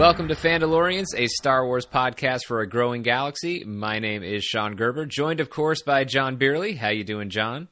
Welcome to Fandalorians, a Star Wars podcast for a growing galaxy. My name is Sean Gerber, joined, of course, by John Beerley. How you doing, John?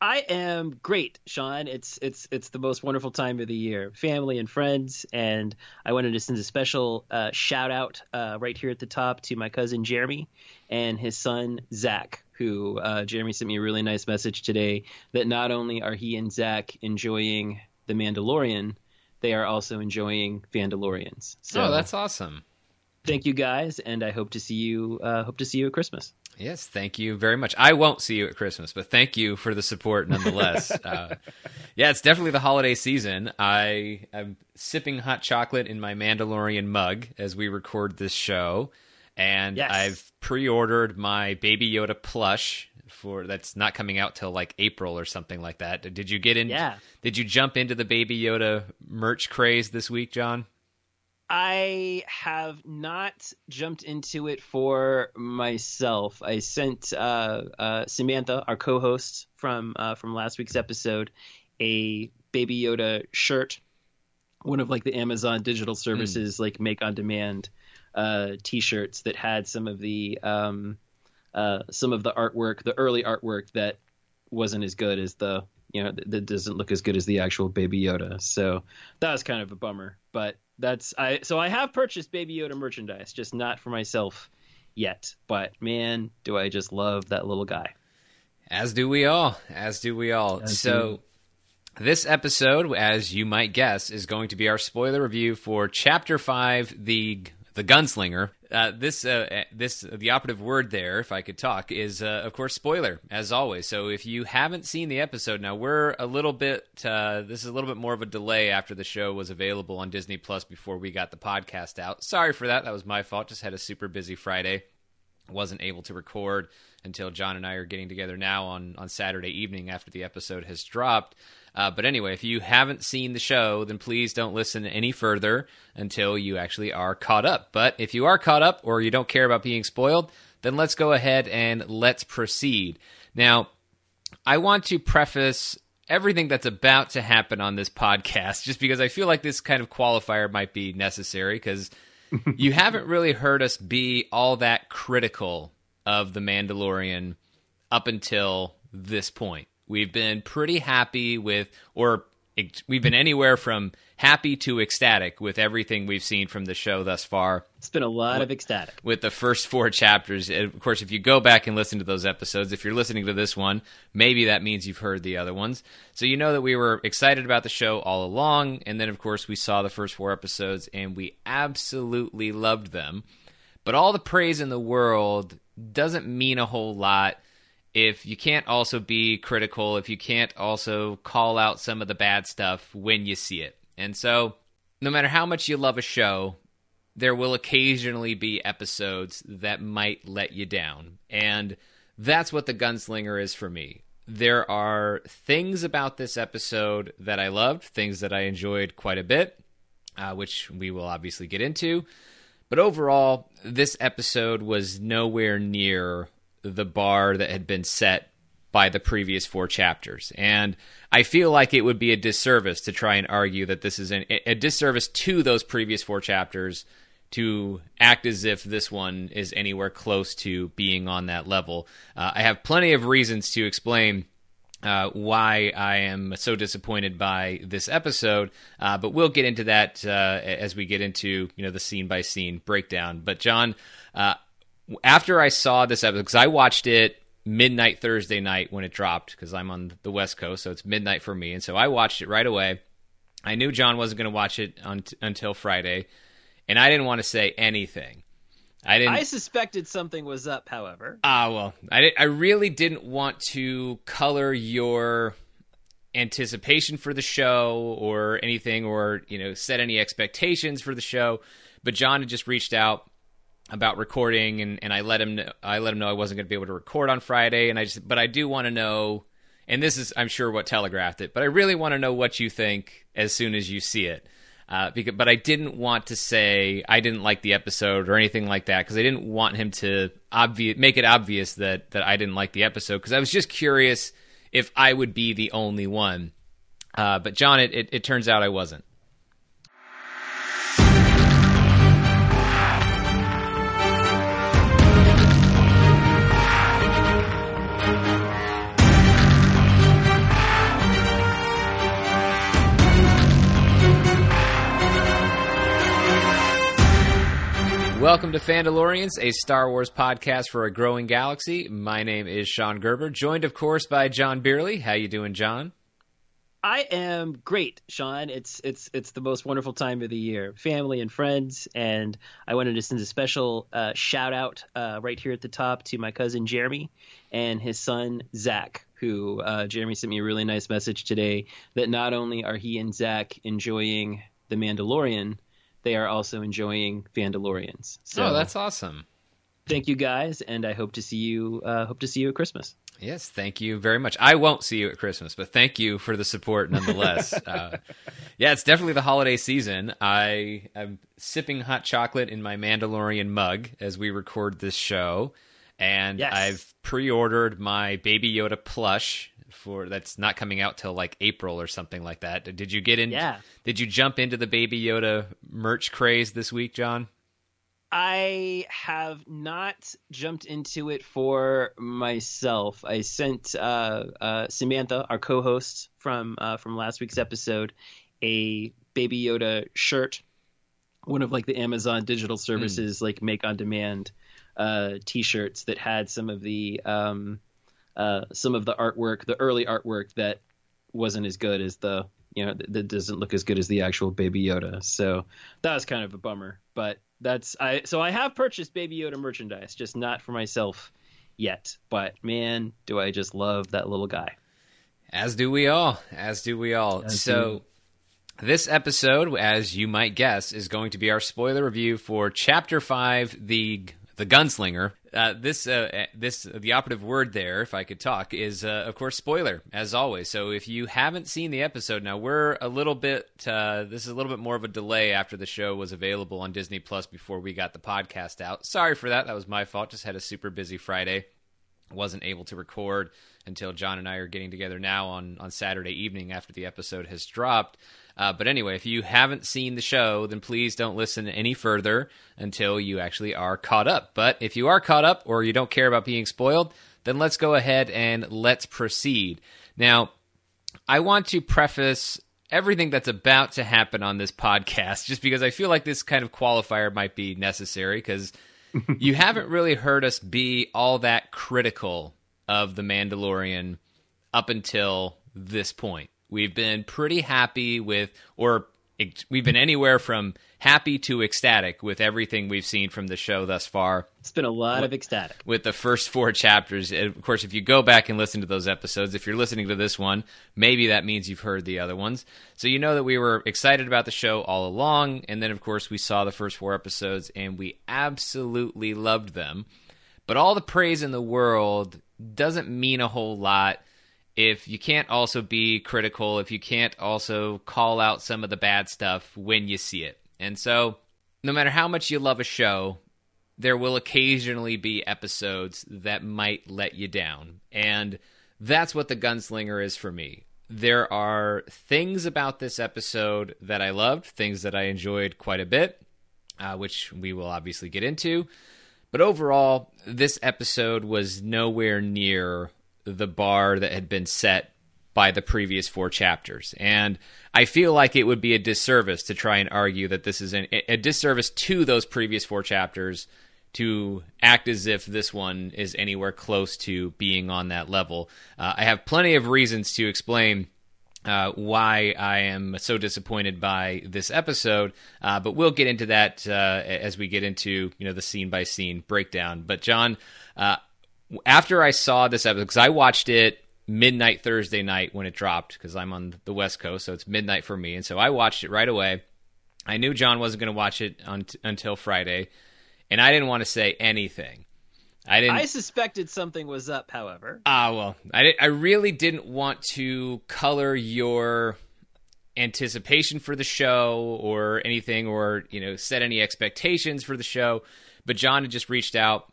I am great, Sean. It's it's it's the most wonderful time of the year, family and friends, and I wanted to send a special uh, shout out uh, right here at the top to my cousin Jeremy and his son Zach. Who uh, Jeremy sent me a really nice message today that not only are he and Zach enjoying The Mandalorian, they are also enjoying Fandalorians. So oh, that's awesome. Thank you guys, and I hope to see you. Uh, hope to see you at Christmas. Yes, thank you very much. I won't see you at Christmas, but thank you for the support nonetheless. uh, yeah, it's definitely the holiday season. I am sipping hot chocolate in my Mandalorian mug as we record this show, and yes. I've pre-ordered my Baby Yoda plush for that's not coming out till like April or something like that. Did you get in? Yeah. Did you jump into the Baby Yoda merch craze this week, John? I have not jumped into it for myself. I sent uh, uh, Samantha, our co-host from uh, from last week's episode, a Baby Yoda shirt, one of like the Amazon digital services mm. like make on demand uh, T-shirts that had some of the um, uh, some of the artwork, the early artwork that wasn't as good as the you know that doesn't look as good as the actual Baby Yoda. So that was kind of a bummer. But that's I so I have purchased Baby Yoda merchandise, just not for myself yet. But man, do I just love that little guy. As do we all. As do we all. As so do. this episode, as you might guess, is going to be our spoiler review for Chapter Five, the the Gunslinger. Uh, this uh, this the operative word there, if I could talk, is uh, of course spoiler as always. So if you haven't seen the episode, now we're a little bit. Uh, this is a little bit more of a delay after the show was available on Disney Plus before we got the podcast out. Sorry for that. That was my fault. Just had a super busy Friday. Wasn't able to record until John and I are getting together now on on Saturday evening after the episode has dropped. Uh, but anyway, if you haven't seen the show, then please don't listen any further until you actually are caught up. But if you are caught up or you don't care about being spoiled, then let's go ahead and let's proceed. Now, I want to preface everything that's about to happen on this podcast just because I feel like this kind of qualifier might be necessary because you haven't really heard us be all that critical of The Mandalorian up until this point. We've been pretty happy with, or we've been anywhere from happy to ecstatic with everything we've seen from the show thus far. It's been a lot of ecstatic. With the first four chapters. Of course, if you go back and listen to those episodes, if you're listening to this one, maybe that means you've heard the other ones. So you know that we were excited about the show all along. And then, of course, we saw the first four episodes and we absolutely loved them. But all the praise in the world doesn't mean a whole lot if you can't also be critical, if you can't also call out some of the bad stuff when you see it. And so, no matter how much you love a show, there will occasionally be episodes that might let you down. And that's what The Gunslinger is for me. There are things about this episode that I loved, things that I enjoyed quite a bit, uh, which we will obviously get into. But overall, this episode was nowhere near the bar that had been set by the previous four chapters. And I feel like it would be a disservice to try and argue that this is an, a disservice to those previous four chapters to act as if this one is anywhere close to being on that level. Uh, I have plenty of reasons to explain. Uh, why I am so disappointed by this episode, uh, but we'll get into that uh, as we get into you know the scene by scene breakdown. But John, uh, after I saw this episode, because I watched it midnight Thursday night when it dropped, because I'm on the West Coast, so it's midnight for me, and so I watched it right away. I knew John wasn't going to watch it un- until Friday, and I didn't want to say anything. I didn't. I suspected something was up, however. Ah, well, I I really didn't want to color your anticipation for the show or anything, or you know, set any expectations for the show. But John had just reached out about recording and, and I let him know, I let him know I wasn't going to be able to record on Friday and I just but I do want to know and this is I'm sure what telegraphed it but I really want to know what you think as soon as you see it. Uh, because but I didn't want to say I didn't like the episode or anything like that because I didn't want him to obvious make it obvious that that I didn't like the episode because I was just curious if I would be the only one. Uh, but John it, it, it turns out I wasn't Welcome to Fandalorians, a Star Wars podcast for a growing galaxy. My name is Sean Gerber, joined, of course, by John Beerley. How you doing, John? I am great, Sean. It's it's it's the most wonderful time of the year, family and friends, and I wanted to send a special uh, shout out uh, right here at the top to my cousin Jeremy and his son Zach. Who uh, Jeremy sent me a really nice message today that not only are he and Zach enjoying The Mandalorian, they are also enjoying Fandalorians. So oh, that's awesome! Thank you guys, and I hope to see you. Uh, hope to see you at Christmas. Yes, thank you very much. I won't see you at Christmas, but thank you for the support nonetheless. uh, yeah, it's definitely the holiday season. I am sipping hot chocolate in my Mandalorian mug as we record this show, and Yes. I've pre-ordered my Baby Yoda plush for that's not coming out till like April or something like that. Did you get in? Yeah. Did you jump into the Baby Yoda merch craze this week, John? I have not jumped into it for myself. I sent uh, uh, Samantha, our co-host from uh, from last week's episode, a Baby Yoda shirt, one of like the Amazon digital services like make on demand uh, T-shirts that had some of the um, uh, some of the artwork, the early artwork that wasn't as good as the you know that doesn't look as good as the actual Baby Yoda. So that was kind of a bummer. But that's I so I have purchased Baby Yoda merchandise, just not for myself yet. But man, do I just love that little guy. As do we all. As do we all. As so, this episode, as you might guess, is going to be our spoiler review for Chapter Five, the the Gunslinger. Uh, this uh, this the operative word there, if I could talk, is uh, of course spoiler, as always. So if you haven't seen the episode, now we're a little bit. Uh, this is a little bit more of a delay after the show was available on Disney Plus before we got the podcast out. Sorry for that. That was my fault. Just had a super busy Friday wasn't able to record until John and I are getting together now on, on Saturday evening after the episode has dropped. Uh, but anyway, if you haven't seen the show, then please don't listen any further until you actually are caught up. But if you are caught up or you don't care about being spoiled, then let's go ahead and let's proceed. Now, I want to preface everything that's about to happen on this podcast just because I feel like this kind of qualifier might be necessary because you haven't really heard us be all that critical of The Mandalorian up until this point. We've been pretty happy with, or we've been anywhere from happy to ecstatic with everything we've seen from the show thus far It's been a lot of ecstatic. with the first four chapters. Of course, if you go back and listen to those episodes, if you're listening to this one, maybe that means you've heard the other ones. So you know that we were excited about the show all along. And then, of course, we saw the first four episodes and we absolutely loved them. But all the praise in the world doesn't mean a whole lot if you can't also be critical, if you can't also call out some of the bad stuff when you see it. And so, no matter how much you love a show, there will occasionally be episodes that might let you down. And that's what The Gunslinger is for me. There are things about this episode that I loved, things that I enjoyed quite a bit, uh, which we will obviously get into. But overall, this episode was nowhere near the bar that had been set by the previous four chapters. And I feel like it would be a disservice to try and argue that this is an, a disservice to those previous four chapters to act as if this one is anywhere close to being on that level. Uh, I have plenty of reasons to explain uh, why I am so disappointed by this episode, uh, but we'll get into that uh, as we get into you know the scene by scene breakdown. But John, uh, after I saw this episode, because I watched it midnight Thursday night when it dropped, because I'm on the West Coast, so it's midnight for me, and so I watched it right away. I knew John wasn't going to watch it un- until Friday, and I didn't want to say anything. I didn't. I suspected something was up, however. Ah, well, I, I really didn't want to color your anticipation for the show or anything, or you know, set any expectations for the show. But John had just reached out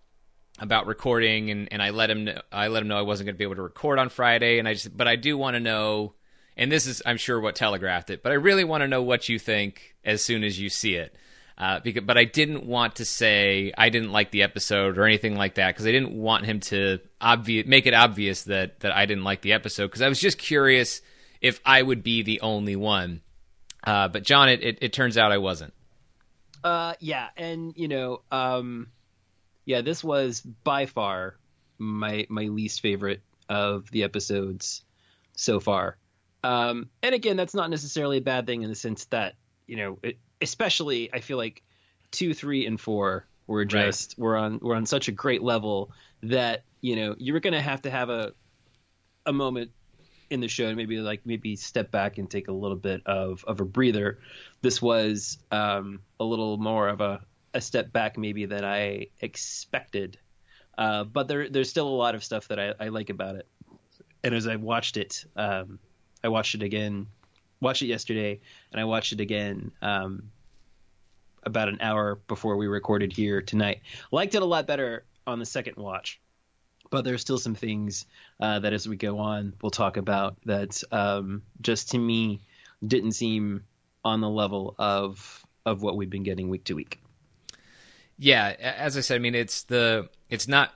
about recording, and, and I let him know, I let him know I wasn't going to be able to record on Friday, and I just but I do want to know, and this is I'm sure what telegraphed it, but I really want to know what you think as soon as you see it. Uh, because, but I didn't want to say I didn't like the episode or anything like that because I didn't want him to obvious make it obvious that that I didn't like the episode because I was just curious if I would be the only one. Uh, but John, it, it, it turns out I wasn't. Uh, yeah, and you know, um, yeah, this was by far my my least favorite of the episodes so far. Um, and again, that's not necessarily a bad thing in the sense that you know, it, especially I feel like two, three, and four were just right. we're on we're on such a great level that you know you were going to have to have a a moment in the show and maybe like maybe step back and take a little bit of of a breather. This was um, a little more of a a step back maybe than I expected. Uh, but there there's still a lot of stuff that I, I like about it. And as I watched it, um, I watched it again, watched it yesterday, and I watched it again um, about an hour before we recorded here tonight. Liked it a lot better on the second watch but there's still some things uh, that as we go on we'll talk about that um, just to me didn't seem on the level of of what we've been getting week to week. Yeah, as I said, I mean it's the it's not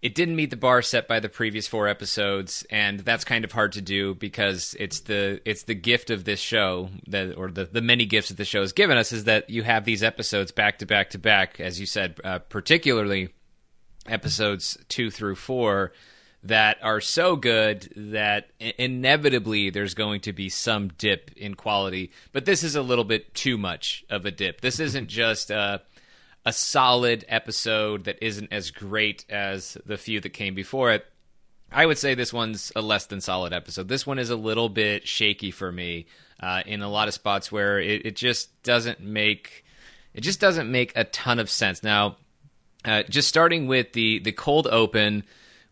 it didn't meet the bar set by the previous four episodes and that's kind of hard to do because it's the it's the gift of this show that or the the many gifts that the show has given us is that you have these episodes back to back to back as you said uh, particularly episodes two through four that are so good that inevitably there's going to be some dip in quality. But this is a little bit too much of a dip. This isn't just a, a solid episode that isn't as great as the few that came before it. I would say this one's a less than solid episode. This one is a little bit shaky for me uh, in a lot of spots where it, it just doesn't make it just doesn't make a ton of sense. Now, uh, just starting with the the cold open,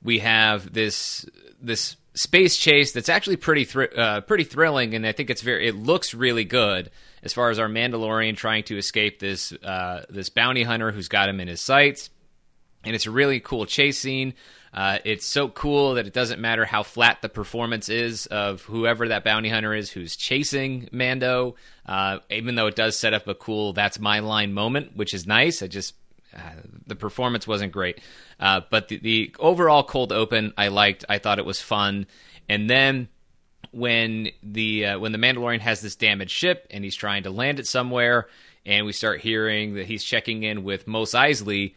we have this this space chase that's actually pretty thr- uh, pretty thrilling, and I think it's very it looks really good as far as our Mandalorian trying to escape this uh, this bounty hunter who's got him in his sights, and it's a really cool chase scene. Uh, it's so cool that it doesn't matter how flat the performance is of whoever that bounty hunter is who's chasing Mando, uh, even though it does set up a cool "that's my line" moment, which is nice. I just the performance wasn't great, uh, but the, the overall cold open I liked. I thought it was fun, and then when the uh, when the Mandalorian has this damaged ship and he's trying to land it somewhere, and we start hearing that he's checking in with Mos Eisley.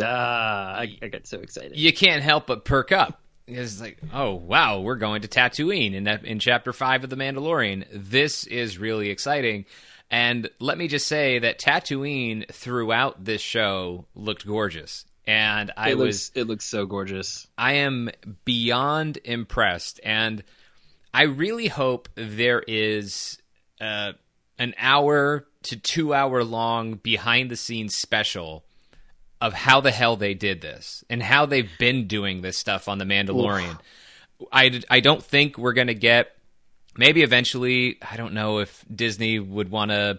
Ah, I, I got so excited. You can't help but perk up. It's like, oh wow, we're going to Tatooine in that in chapter five of the Mandalorian. This is really exciting. And let me just say that Tatooine throughout this show looked gorgeous. And I it was looks, it looks so gorgeous. I am beyond impressed and I really hope there is uh, an hour to 2 hour long behind the scenes special of how the hell they did this and how they've been doing this stuff on the Mandalorian. I, I don't think we're going to get maybe eventually, I don't know if Disney would want to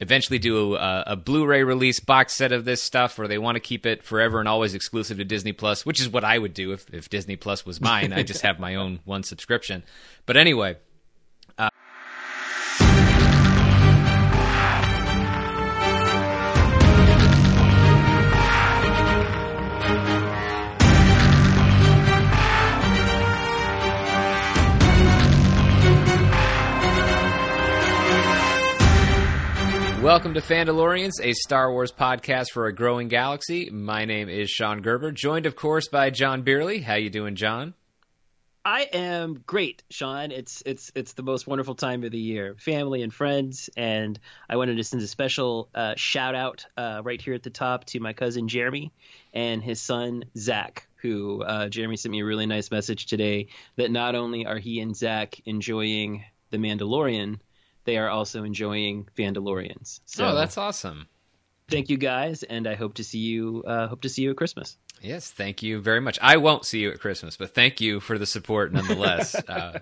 eventually do a, a, Blu-ray release box set of this stuff, or they want to keep it forever and always exclusive to Disney Plus, which is what I would do if, if Disney Plus was mine. I just have my own one subscription. But anyway, Welcome to Fandalorians, a Star Wars podcast for a growing galaxy. My name is Sean Gerber, joined, of course, by John Beerley. How you doing, John? I am great, Sean. It's it's it's the most wonderful time of the year, family and friends, and I wanted to send a special uh, shout out uh, right here at the top to my cousin Jeremy and his son Zach. Who uh, Jeremy sent me a really nice message today that not only are he and Zach enjoying The Mandalorian, they are also enjoying Fandalorians. So oh, that's awesome. Thank you guys, and I hope to see you. Uh, hope to see you at Christmas. Yes, thank you very much. I won't see you at Christmas, but thank you for the support nonetheless. uh,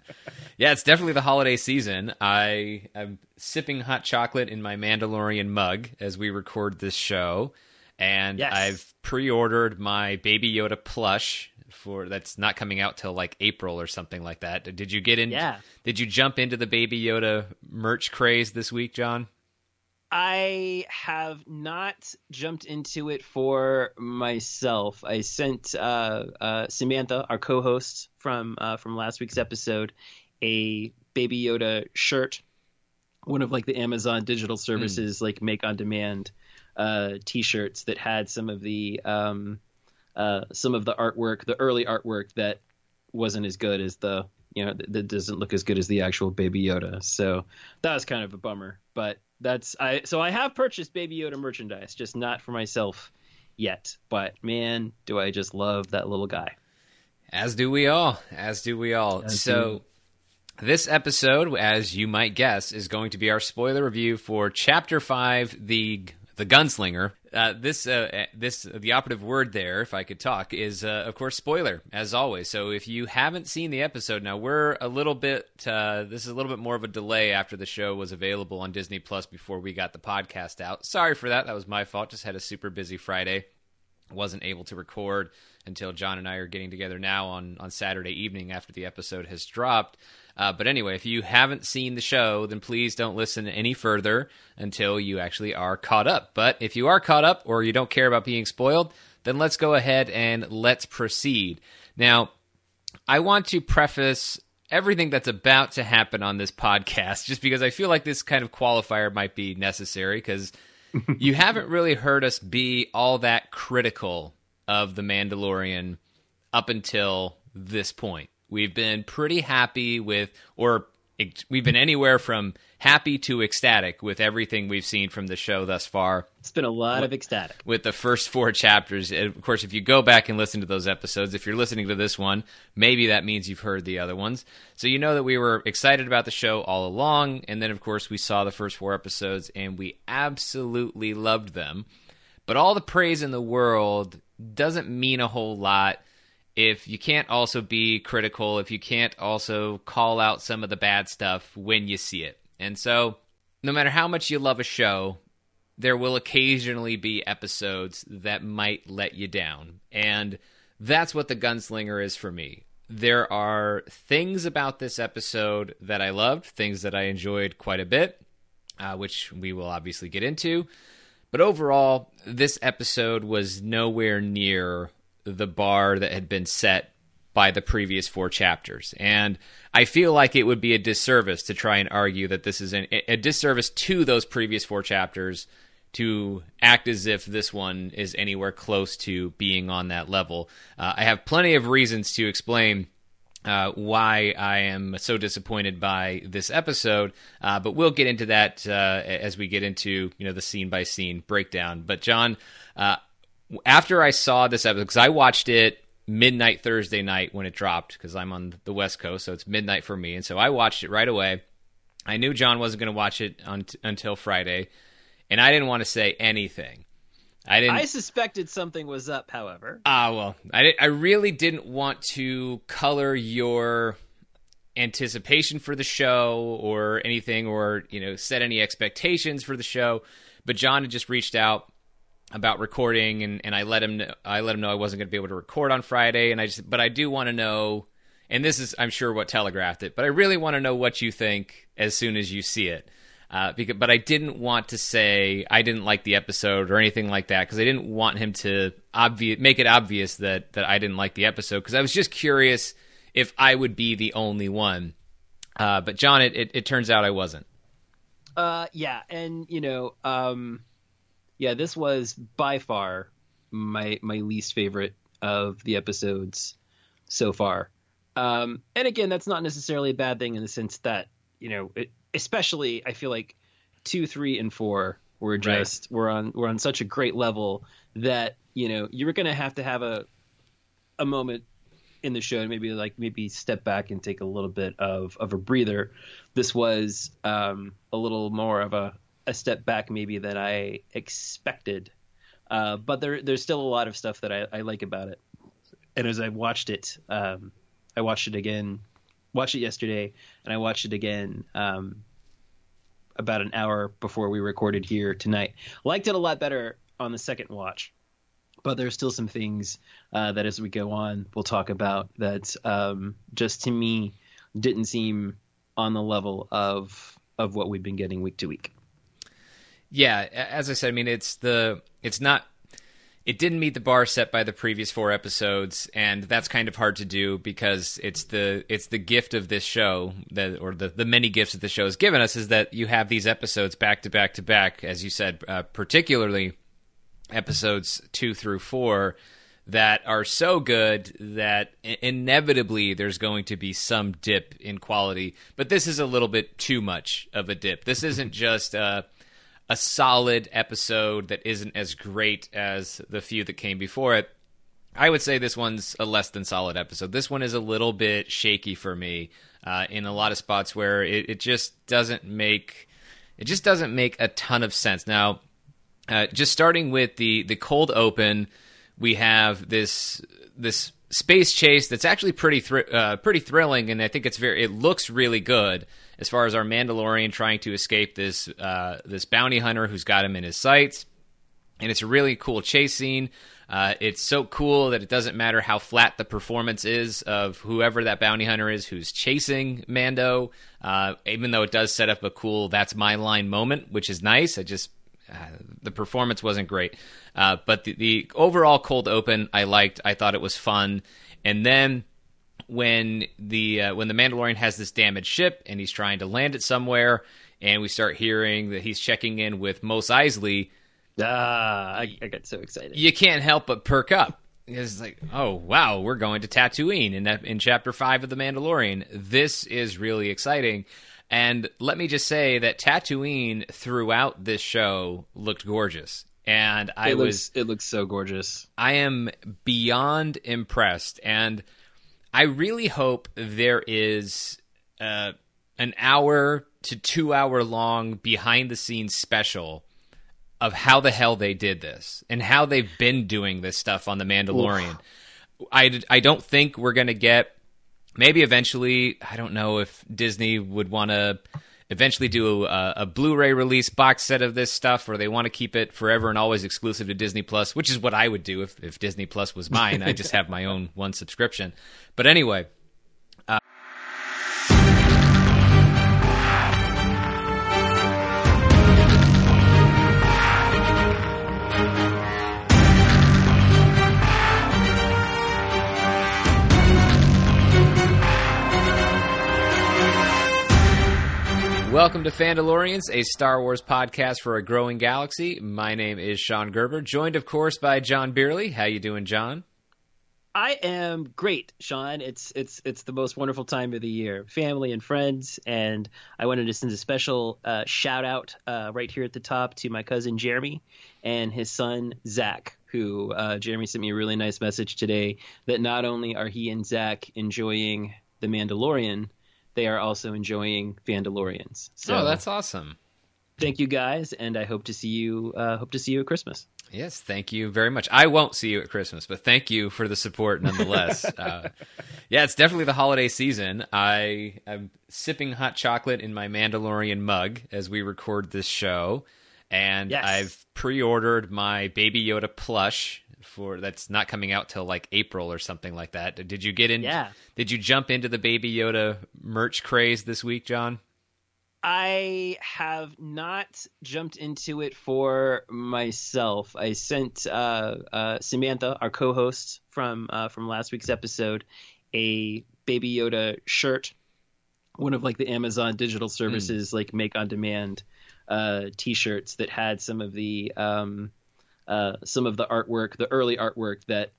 yeah, it's definitely the holiday season. I am sipping hot chocolate in my Mandalorian mug as we record this show, and yes. I've pre-ordered my Baby Yoda plush for that's not coming out till like April or something like that. Did you get in? Yeah. Did you jump into the Baby Yoda merch craze this week, John? I have not jumped into it for myself. I sent uh, uh, Samantha, our co-host from uh, from last week's episode, a Baby Yoda shirt one of like the Amazon digital services mm. like make on demand uh, t-shirts that had some of the um, uh, some of the artwork, the early artwork that wasn't as good as the you know that doesn't look as good as the actual Baby Yoda. So that was kind of a bummer. But that's I so I have purchased Baby Yoda merchandise, just not for myself yet. But man, do I just love that little guy. As do we all. As do we all. As so this episode, as you might guess, is going to be our spoiler review for Chapter Five, the the Gunslinger. Uh, this uh, this the operative word there, if I could talk, is uh, of course spoiler as always. So if you haven't seen the episode, now we're a little bit. Uh, this is a little bit more of a delay after the show was available on Disney Plus before we got the podcast out. Sorry for that. That was my fault. Just had a super busy Friday. Wasn't able to record until John and I are getting together now on on Saturday evening after the episode has dropped. Uh, but anyway, if you haven't seen the show, then please don't listen any further until you actually are caught up. But if you are caught up or you don't care about being spoiled, then let's go ahead and let's proceed. Now, I want to preface everything that's about to happen on this podcast just because I feel like this kind of qualifier might be necessary because you haven't really heard us be all that critical of The Mandalorian up until this point. We've been pretty happy with, or we've been anywhere from happy to ecstatic with everything we've seen from the show thus far. It's been a lot of ecstatic. With the first four chapters. Of course, if you go back and listen to those episodes, if you're listening to this one, maybe that means you've heard the other ones. So you know that we were excited about the show all along. And then, of course, we saw the first four episodes and we absolutely loved them. But all the praise in the world doesn't mean a whole lot if you can't also be critical, if you can't also call out some of the bad stuff when you see it. And so, no matter how much you love a show, there will occasionally be episodes that might let you down. And that's what The Gunslinger is for me. There are things about this episode that I loved, things that I enjoyed quite a bit, uh, which we will obviously get into. But overall, this episode was nowhere near the bar that had been set by the previous four chapters. And I feel like it would be a disservice to try and argue that this is an, a disservice to those previous four chapters to act as if this one is anywhere close to being on that level. Uh, I have plenty of reasons to explain. Uh, why I am so disappointed by this episode, uh, but we'll get into that uh, as we get into you know the scene by scene breakdown. But John, uh, after I saw this episode, because I watched it midnight Thursday night when it dropped, because I'm on the West Coast, so it's midnight for me, and so I watched it right away. I knew John wasn't going to watch it on, until Friday, and I didn't want to say anything. I didn't. I suspected something was up, however. Ah, well, I I really didn't want to color your anticipation for the show or anything, or you know, set any expectations for the show. But John had just reached out about recording and, and I let him know, I let him know I wasn't going to be able to record on Friday and I just but I do want to know and this is I'm sure what telegraphed it but I really want to know what you think as soon as you see it. Uh, because but I didn't want to say I didn't like the episode or anything like that because I didn't want him to obvious make it obvious that that I didn't like the episode because I was just curious if I would be the only one. Uh, but John it, it, it turns out I wasn't. Uh yeah and you know um yeah, this was by far my my least favorite of the episodes so far. Um, and again, that's not necessarily a bad thing in the sense that you know, it, especially I feel like two, three, and four were just right. we're on we're on such a great level that you know you were going to have to have a a moment in the show and maybe like maybe step back and take a little bit of of a breather. This was um, a little more of a a step back maybe than I expected. Uh, but there, there's still a lot of stuff that I, I like about it. And as I watched it, um, I watched it again, watched it yesterday, and I watched it again um, about an hour before we recorded here tonight. Liked it a lot better on the second watch, but there's still some things uh, that as we go on, we'll talk about that um, just to me didn't seem on the level of of what we've been getting week to week yeah, as I said, I mean it's the it's not it didn't meet the bar set by the previous four episodes, and that's kind of hard to do because it's the it's the gift of this show that or the the many gifts that the show has given us is that you have these episodes back to back to back, as you said, uh, particularly episodes two through four that are so good that inevitably there's going to be some dip in quality. But this is a little bit too much of a dip. This isn't just a, a solid episode that isn't as great as the few that came before it. I would say this one's a less than solid episode. This one is a little bit shaky for me uh, in a lot of spots where it, it just doesn't make it just doesn't make a ton of sense. Now, uh, just starting with the the cold open we have this this space chase that's actually pretty thr- uh, pretty thrilling, and I think it's very it looks really good as far as our Mandalorian trying to escape this uh, this bounty hunter who's got him in his sights, and it's a really cool chase scene. Uh, it's so cool that it doesn't matter how flat the performance is of whoever that bounty hunter is who's chasing Mando, uh, even though it does set up a cool "that's my line" moment, which is nice. I just uh, the performance wasn't great. Uh, but the, the overall cold open I liked. I thought it was fun. And then when the uh, when the Mandalorian has this damaged ship and he's trying to land it somewhere, and we start hearing that he's checking in with Mos Eisley. Ah, I, I got so excited. You can't help but perk up. It's like, oh wow, we're going to Tatooine in in chapter five of the Mandalorian. This is really exciting. And let me just say that Tatooine throughout this show looked gorgeous. And I it was it looks so gorgeous. I am beyond impressed and I really hope there is uh, an hour to 2 hour long behind the scenes special of how the hell they did this and how they've been doing this stuff on the Mandalorian. Oof. I I don't think we're going to get maybe eventually, I don't know if Disney would want to eventually do a, a, Blu-ray release box set of this stuff, or they want to keep it forever and always exclusive to Disney Plus, which is what I would do if, if Disney Plus was mine. I just have my own one subscription. But anyway, uh, Welcome to Fandalorians, a Star Wars podcast for a growing galaxy. My name is Sean Gerber, joined, of course, by John Beerley. How you doing, John? I am great, Sean. It's it's it's the most wonderful time of the year, family and friends, and I wanted to send a special uh, shout out uh, right here at the top to my cousin Jeremy and his son Zach. Who uh, Jeremy sent me a really nice message today that not only are he and Zach enjoying The Mandalorian, they are also enjoying Fandalorians. So oh, that's awesome. Thank you guys, and I hope to see you. Uh, hope to see you at Christmas. Yes, thank you very much. I won't see you at Christmas, but thank you for the support nonetheless. uh, yeah, it's definitely the holiday season. I am sipping hot chocolate in my Mandalorian mug as we record this show, and yes. I've pre-ordered my Baby Yoda plush for that's not coming out till like April or something like that. Did you get in? Yeah. Did you jump into the Baby Yoda merch craze this week, John? I have not jumped into it for myself. I sent uh, uh, Samantha, our co-host from uh, from last week's episode, a Baby Yoda shirt, one of like the Amazon digital services mm. like make on demand uh, T-shirts that had some of the um, uh, some of the artwork, the early artwork that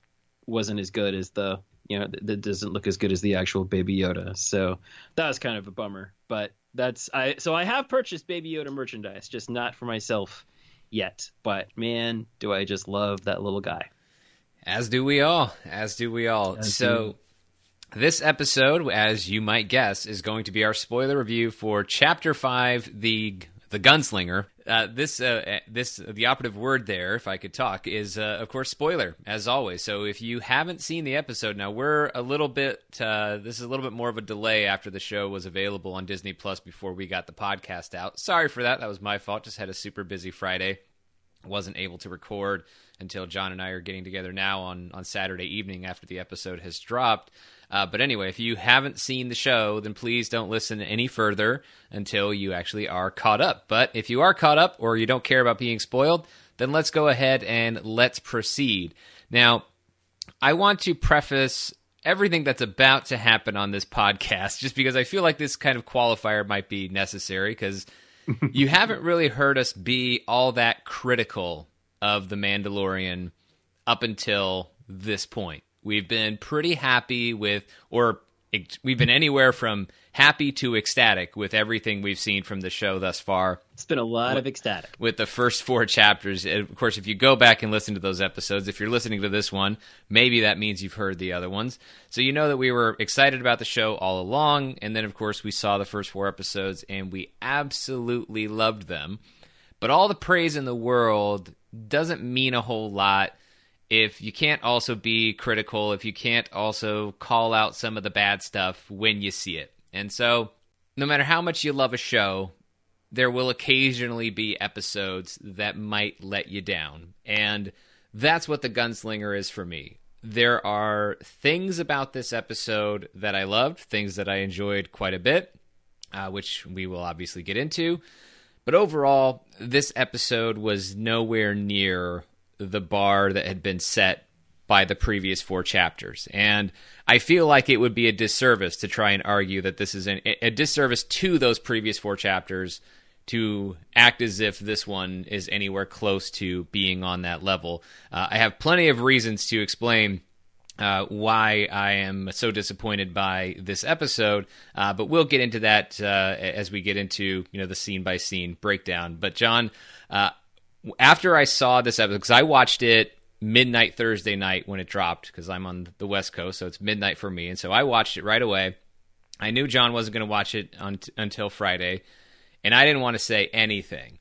wasn't as good as the you know that doesn't look as good as the actual Baby Yoda. So that was kind of a bummer. But that's I so I have purchased Baby Yoda merchandise, just not for myself yet. But man, do I just love that little guy. As do we all. As do we all. As so. This episode, as you might guess, is going to be our spoiler review for Chapter Five, the the Gunslinger. Uh, this uh, this the operative word there, if I could talk, is uh, of course spoiler as always. So if you haven't seen the episode, now we're a little bit uh, this is a little bit more of a delay after the show was available on Disney Plus before we got the podcast out. Sorry for that. That was my fault. Just had a super busy Friday. Wasn't able to record until John and I are getting together now on on Saturday evening after the episode has dropped. Uh, but anyway, if you haven't seen the show, then please don't listen any further until you actually are caught up. But if you are caught up or you don't care about being spoiled, then let's go ahead and let's proceed. Now, I want to preface everything that's about to happen on this podcast just because I feel like this kind of qualifier might be necessary because you haven't really heard us be all that critical of The Mandalorian up until this point. We've been pretty happy with, or we've been anywhere from happy to ecstatic with everything we've seen from the show thus far. It's been a lot of ecstatic. With the first four chapters. Of course, if you go back and listen to those episodes, if you're listening to this one, maybe that means you've heard the other ones. So you know that we were excited about the show all along. And then, of course, we saw the first four episodes and we absolutely loved them. But all the praise in the world doesn't mean a whole lot if you can't also be critical, if you can't also call out some of the bad stuff when you see it. And so, no matter how much you love a show, there will occasionally be episodes that might let you down. And that's what The Gunslinger is for me. There are things about this episode that I loved, things that I enjoyed quite a bit, uh, which we will obviously get into. But overall, this episode was nowhere near the bar that had been set by the previous four chapters. And I feel like it would be a disservice to try and argue that this is an, a disservice to those previous four chapters to act as if this one is anywhere close to being on that level. Uh, I have plenty of reasons to explain. Uh, why I am so disappointed by this episode, uh, but we'll get into that uh, as we get into you know the scene by scene breakdown. But John, uh, after I saw this episode, because I watched it midnight Thursday night when it dropped, because I'm on the West Coast, so it's midnight for me, and so I watched it right away. I knew John wasn't going to watch it until Friday, and I didn't want to say anything.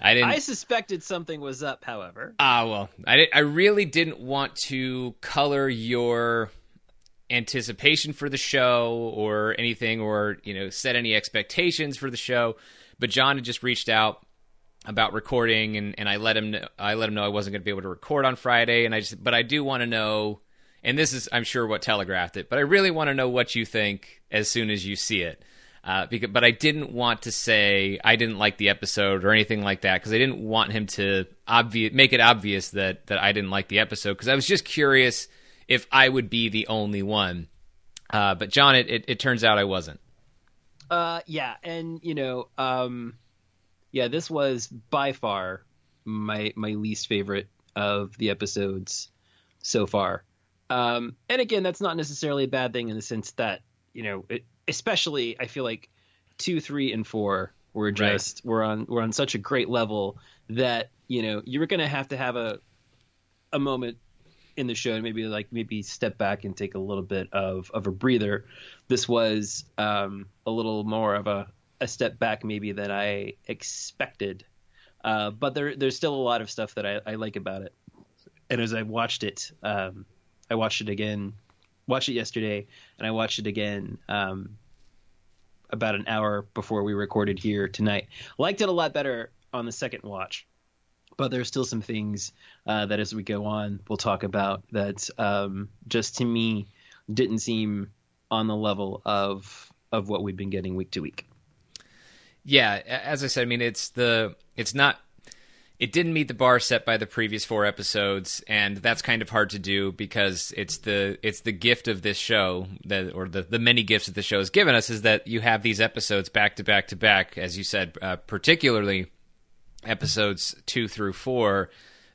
I didn't. I suspected something was up, however. Ah, well, I did, I really didn't want to color your anticipation for the show or anything, or you know, set any expectations for the show. But John had just reached out about recording and, and I let him know, I let him know I wasn't going to be able to record on Friday and I just but I do want to know and this is I'm sure what telegraphed it but I really want to know what you think as soon as you see it. Uh, because but I didn't want to say I didn't like the episode or anything like that because I didn't want him to obvious make it obvious that that I didn't like the episode because I was just curious if I would be the only one. Uh, but John it, it, it turns out I wasn't. Uh yeah and you know um yeah, this was by far my my least favorite of the episodes so far. Um, and again, that's not necessarily a bad thing in the sense that you know, it, especially I feel like two, three, and four were just right. we're on we're on such a great level that you know you were going to have to have a a moment in the show and maybe like maybe step back and take a little bit of of a breather. This was um, a little more of a a step back maybe than I expected. Uh, but there, there's still a lot of stuff that I, I like about it. And as I watched it, um, I watched it again, watched it yesterday, and I watched it again um, about an hour before we recorded here tonight. Liked it a lot better on the second watch, but there's still some things uh, that as we go on, we'll talk about that um, just to me didn't seem on the level of of what we've been getting week to week. Yeah, as I said, I mean it's the it's not it didn't meet the bar set by the previous four episodes and that's kind of hard to do because it's the it's the gift of this show that or the the many gifts that the show has given us is that you have these episodes back to back to back as you said uh, particularly episodes 2 through 4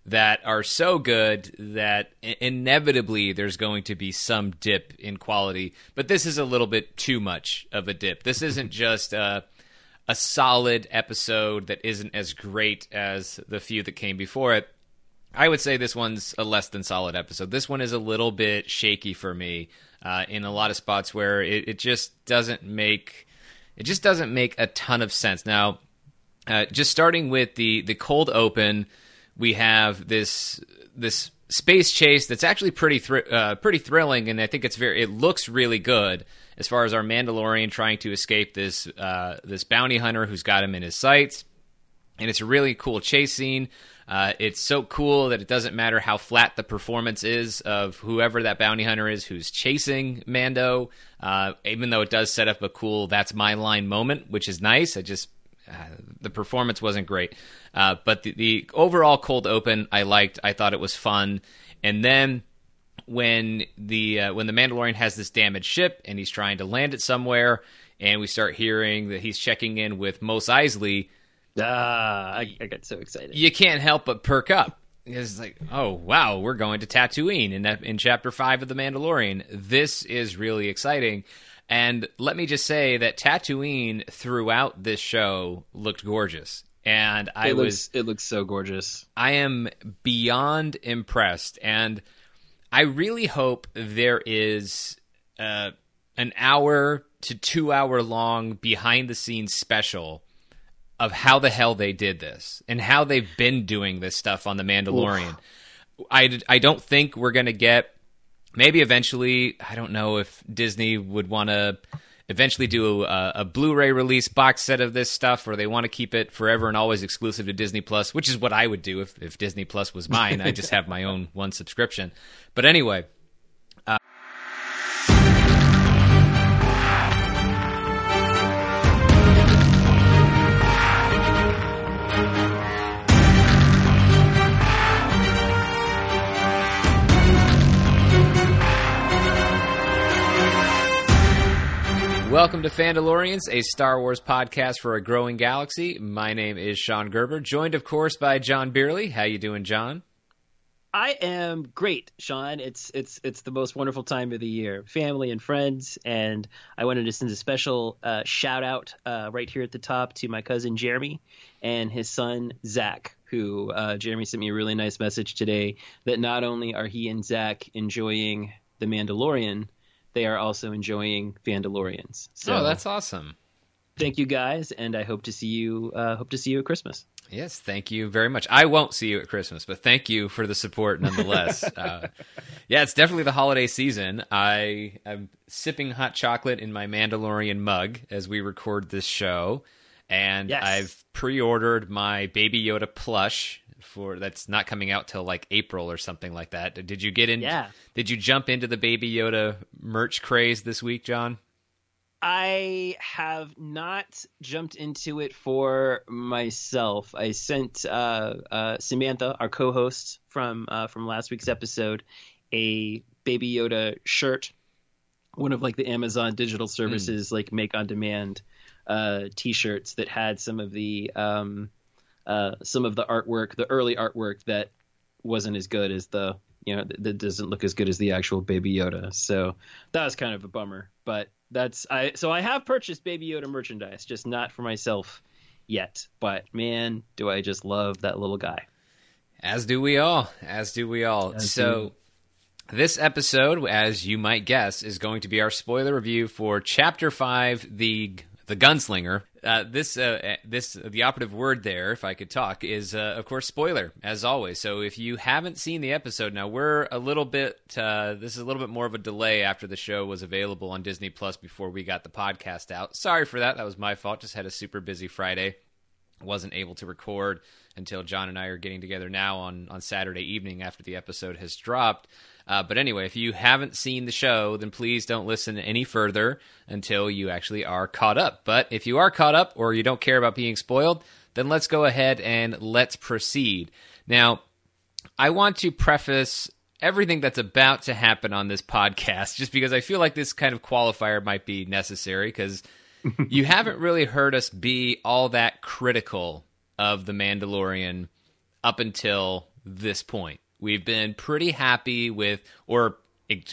that are so good that inevitably there's going to be some dip in quality. But this is a little bit too much of a dip. This isn't just uh a solid episode that isn't as great as the few that came before it. I would say this one's a less than solid episode. This one is a little bit shaky for me uh, in a lot of spots where it, it, just doesn't make it just doesn't make a ton of sense. Now, uh, just starting with the the cold open, we have this this space chase that's actually pretty thr- uh, pretty thrilling, and I think it's very it looks really good as far as our Mandalorian trying to escape this uh, this bounty hunter who's got him in his sights. And it's a really cool chase scene. Uh, it's so cool that it doesn't matter how flat the performance is of whoever that bounty hunter is who's chasing Mando, uh, even though it does set up a cool "that's my line" moment, which is nice. I just uh, the performance wasn't great. Uh, but the, the overall cold open, I liked. I thought it was fun. And then when the uh, when the Mandalorian has this damaged ship and he's trying to land it somewhere, and we start hearing that he's checking in with Mos Eisley. Ah, I, I got so excited. You can't help but perk up. It's like, oh wow, we're going to Tatooine in that, in chapter five of the Mandalorian. This is really exciting. And let me just say that Tatooine throughout this show looked gorgeous. And I it was looks, it looks so gorgeous. I am beyond impressed, and I really hope there is uh, an hour to two hour long behind the scenes special of how the hell they did this and how they've been doing this stuff on the Mandalorian. I, I don't think we're going to get maybe eventually. I don't know if Disney would want to eventually do a, a, Blu-ray release box set of this stuff, or they want to keep it forever and always exclusive to Disney Plus, which is what I would do if, if Disney Plus was mine. I just have my own one subscription. But anyway. Uh, Welcome to Fandalorians, a Star Wars podcast for a growing galaxy. My name is Sean Gerber, joined, of course, by John Beerley. How you doing, John? I am great, Sean. It's it's it's the most wonderful time of the year, family and friends, and I wanted to send a special uh, shout out uh, right here at the top to my cousin Jeremy and his son Zach. Who uh, Jeremy sent me a really nice message today that not only are he and Zach enjoying The Mandalorian, they are also enjoying Fandalorians. So oh, that's awesome. Thank you guys, and I hope to see you. Uh, hope to see you at Christmas. Yes, thank you very much. I won't see you at Christmas, but thank you for the support nonetheless. uh, yeah, it's definitely the holiday season. I am sipping hot chocolate in my Mandalorian mug as we record this show, and yes. I've pre-ordered my Baby Yoda plush for that's not coming out till like April or something like that. Did you get in? Yeah. Did you jump into the Baby Yoda merch craze this week, John? I have not jumped into it for myself. I sent uh, uh, Samantha, our co-host from uh, from last week's episode, a Baby Yoda shirt, one of like the Amazon digital services mm. like make on demand uh, T-shirts that had some of the um, uh, some of the artwork, the early artwork that wasn't as good as the you know that doesn't look as good as the actual Baby Yoda. So that was kind of a bummer. But that's I so I have purchased Baby Yoda merchandise, just not for myself yet. But man, do I just love that little guy. As do we all. As do we all. As so do. this episode, as you might guess, is going to be our spoiler review for Chapter Five, the the Gunslinger. Uh, this uh, this the operative word there, if I could talk, is uh, of course spoiler as always. So if you haven't seen the episode, now we're a little bit. Uh, this is a little bit more of a delay after the show was available on Disney Plus before we got the podcast out. Sorry for that. That was my fault. Just had a super busy Friday. Wasn't able to record until John and I are getting together now on on Saturday evening after the episode has dropped. Uh, but anyway, if you haven't seen the show, then please don't listen any further until you actually are caught up. But if you are caught up or you don't care about being spoiled, then let's go ahead and let's proceed. Now, I want to preface everything that's about to happen on this podcast just because I feel like this kind of qualifier might be necessary because you haven't really heard us be all that critical of The Mandalorian up until this point. We've been pretty happy with, or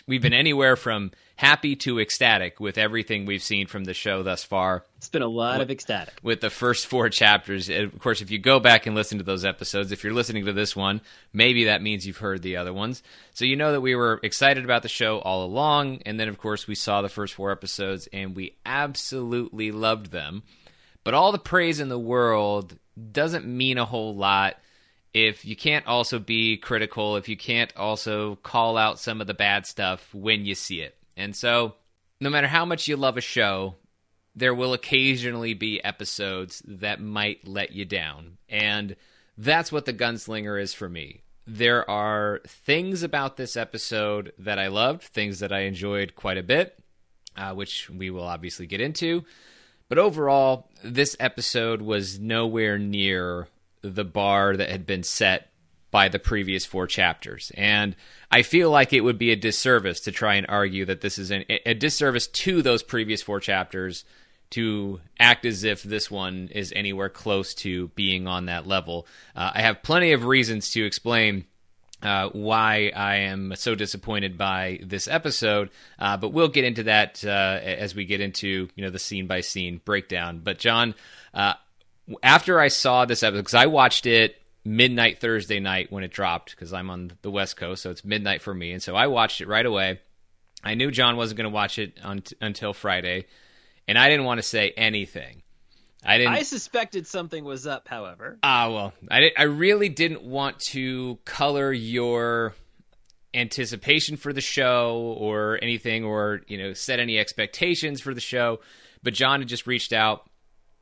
we've been anywhere from happy to ecstatic with everything we've seen from the show thus far. It's been a lot of ecstatic. With the first four chapters. Of course, if you go back and listen to those episodes, if you're listening to this one, maybe that means you've heard the other ones. So you know that we were excited about the show all along. And then, of course, we saw the first four episodes and we absolutely loved them. But all the praise in the world doesn't mean a whole lot if you can't also be critical, if you can't also call out some of the bad stuff when you see it. And so, no matter how much you love a show, there will occasionally be episodes that might let you down. And that's what The Gunslinger is for me. There are things about this episode that I loved, things that I enjoyed quite a bit, uh, which we will obviously get into. But overall, this episode was nowhere near the bar that had been set by the previous four chapters. And I feel like it would be a disservice to try and argue that this is an, a disservice to those previous four chapters to act as if this one is anywhere close to being on that level. Uh, I have plenty of reasons to explain. Uh, why I am so disappointed by this episode, uh, but we'll get into that uh, as we get into you know the scene by scene breakdown. But John, uh, after I saw this episode, because I watched it midnight Thursday night when it dropped, because I'm on the West Coast, so it's midnight for me, and so I watched it right away. I knew John wasn't going to watch it on until Friday, and I didn't want to say anything. I didn't. I suspected something was up, however. Ah, well, I I really didn't want to color your anticipation for the show or anything, or you know, set any expectations for the show. But John had just reached out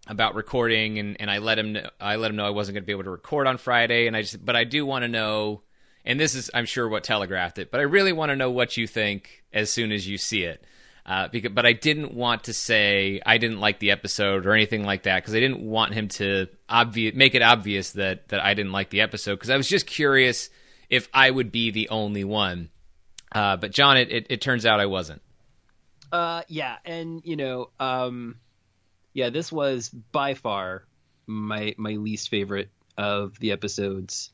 about recording, and, and I let him know, I let him know I wasn't going to be able to record on Friday, and I just but I do want to know, and this is I'm sure what telegraphed it, but I really want to know what you think as soon as you see it. Uh, because, but I didn't want to say I didn't like the episode or anything like that because I didn't want him to obvious make it obvious that that I didn't like the episode because I was just curious if I would be the only one. Uh, but John, it, it, it turns out I wasn't. Uh, yeah, and you know, um, yeah, this was by far my my least favorite of the episodes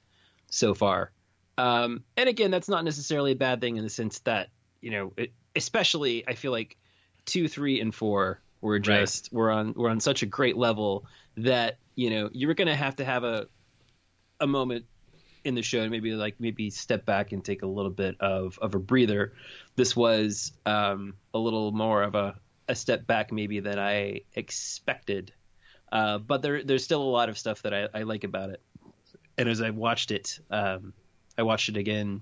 so far. Um, and again, that's not necessarily a bad thing in the sense that you know it, especially I feel like two, three, and four were just right. we're on we're on such a great level that you know you were going to have to have a a moment in the show and maybe like maybe step back and take a little bit of of a breather. This was um, a little more of a a step back maybe than I expected. Uh, but there there's still a lot of stuff that I, I like about it. And as I watched it, um, I watched it again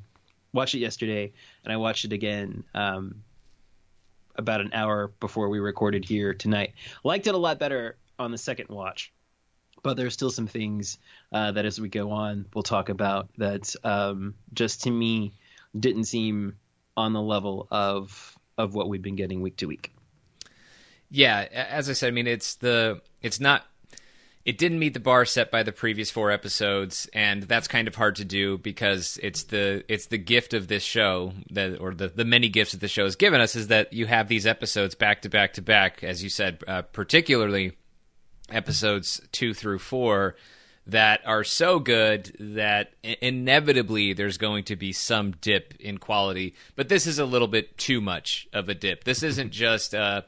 watched it yesterday, and I watched it again um, about an hour before we recorded here tonight. Liked it a lot better on the second watch, but there's still some things uh, that as we go on we'll talk about that um, just to me didn't seem on the level of of what we've been getting week to week. Yeah, as I said, I mean it's the it's not it didn't meet the bar set by the previous four episodes, and that's kind of hard to do because it's the it's the gift of this show that, or the the many gifts that the show has given us is that you have these episodes back to back to back, as you said, uh, particularly episodes two through four that are so good that inevitably there's going to be some dip in quality. But this is a little bit too much of a dip. This isn't just. Uh,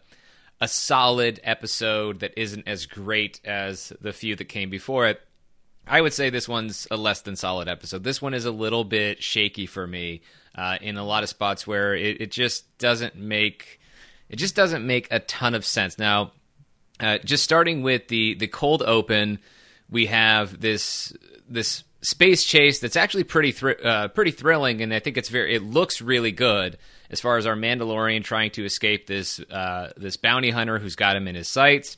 a solid episode that isn't as great as the few that came before it. I would say this one's a less than solid episode. This one is a little bit shaky for me uh, in a lot of spots where it, it, just doesn't make it just doesn't make a ton of sense. Now, uh, just starting with the the cold open, we have this this space chase that's actually pretty thr- uh, pretty thrilling, and I think it's very it looks really good as far as our Mandalorian trying to escape this uh, this bounty hunter who's got him in his sights.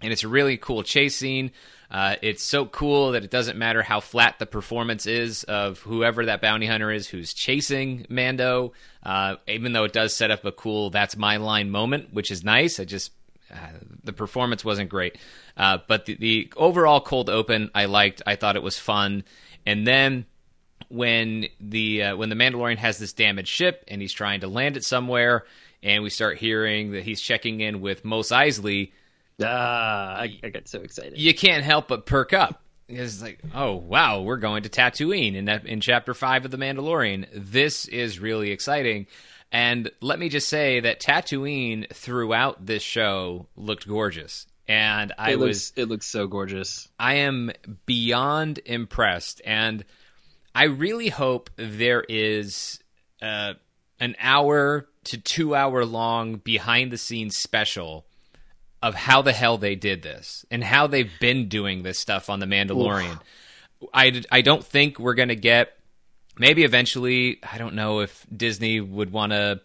And it's a really cool chase scene. Uh, it's so cool that it doesn't matter how flat the performance is of whoever that bounty hunter is who's chasing Mando, uh, even though it does set up a cool "that's my line" moment, which is nice. I just uh, the performance wasn't great, uh, but the, the overall cold open I liked. I thought it was fun, and then when the uh, when the Mandalorian has this damaged ship and he's trying to land it somewhere, and we start hearing that he's checking in with Mos Eisley. Ah, I, I got so excited. You can't help but perk up. It's like, oh wow, we're going to Tatooine in that in chapter five of the Mandalorian. This is really exciting. And let me just say that Tatooine throughout this show looked gorgeous. And I it was looks, it looks so gorgeous. I am beyond impressed. And I really hope there is uh, an hour to two hour long behind the scenes special of how the hell they did this and how they've been doing this stuff on The Mandalorian. I, I don't think we're going to get, maybe eventually, I don't know if Disney would want to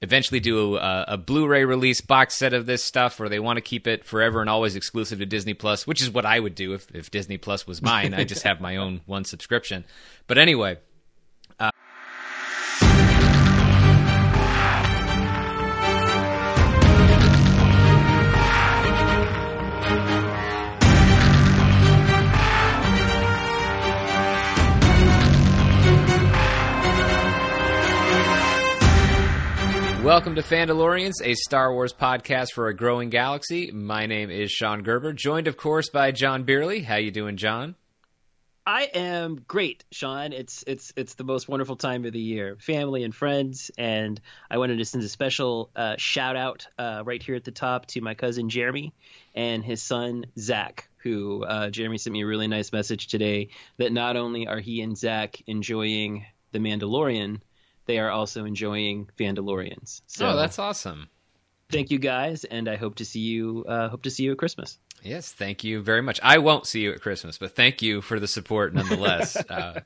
eventually do a, a, Blu-ray release box set of this stuff, or they want to keep it forever and always exclusive to Disney Plus, which is what I would do if, if Disney Plus was mine. I just have my own one subscription. But anyway. Welcome to Fandalorians, a Star Wars podcast for a growing galaxy. My name is Sean Gerber, joined, of course, by John Beerley. How you doing, John? I am great, Sean. It's it's it's the most wonderful time of the year, family and friends, and I wanted to send a special uh, shout out uh, right here at the top to my cousin Jeremy and his son Zach. Who uh, Jeremy sent me a really nice message today that not only are he and Zach enjoying The Mandalorian, they are also enjoying Fandalorians. So, oh, that's awesome. Thank you guys, and I hope to see you. Uh, hope to see you at Christmas. Yes, thank you very much. I won't see you at Christmas, but thank you for the support nonetheless. uh,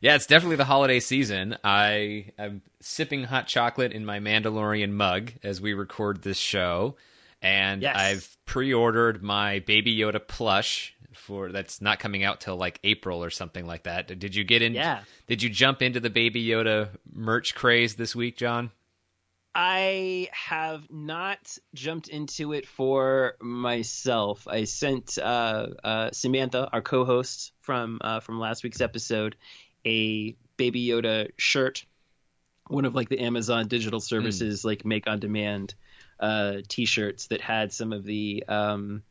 yeah, it's definitely the holiday season. I am sipping hot chocolate in my Mandalorian mug as we record this show, and yes. I've pre-ordered my Baby Yoda plush for that's not coming out till like April or something like that. Did you get in? Yeah. Did you jump into the Baby Yoda merch craze this week, John? I have not jumped into it for myself. I sent uh, uh, Samantha, our co-host from uh, from last week's episode, a Baby Yoda shirt, one of like the Amazon digital services mm. like make on demand uh, T-shirts that had some of the um,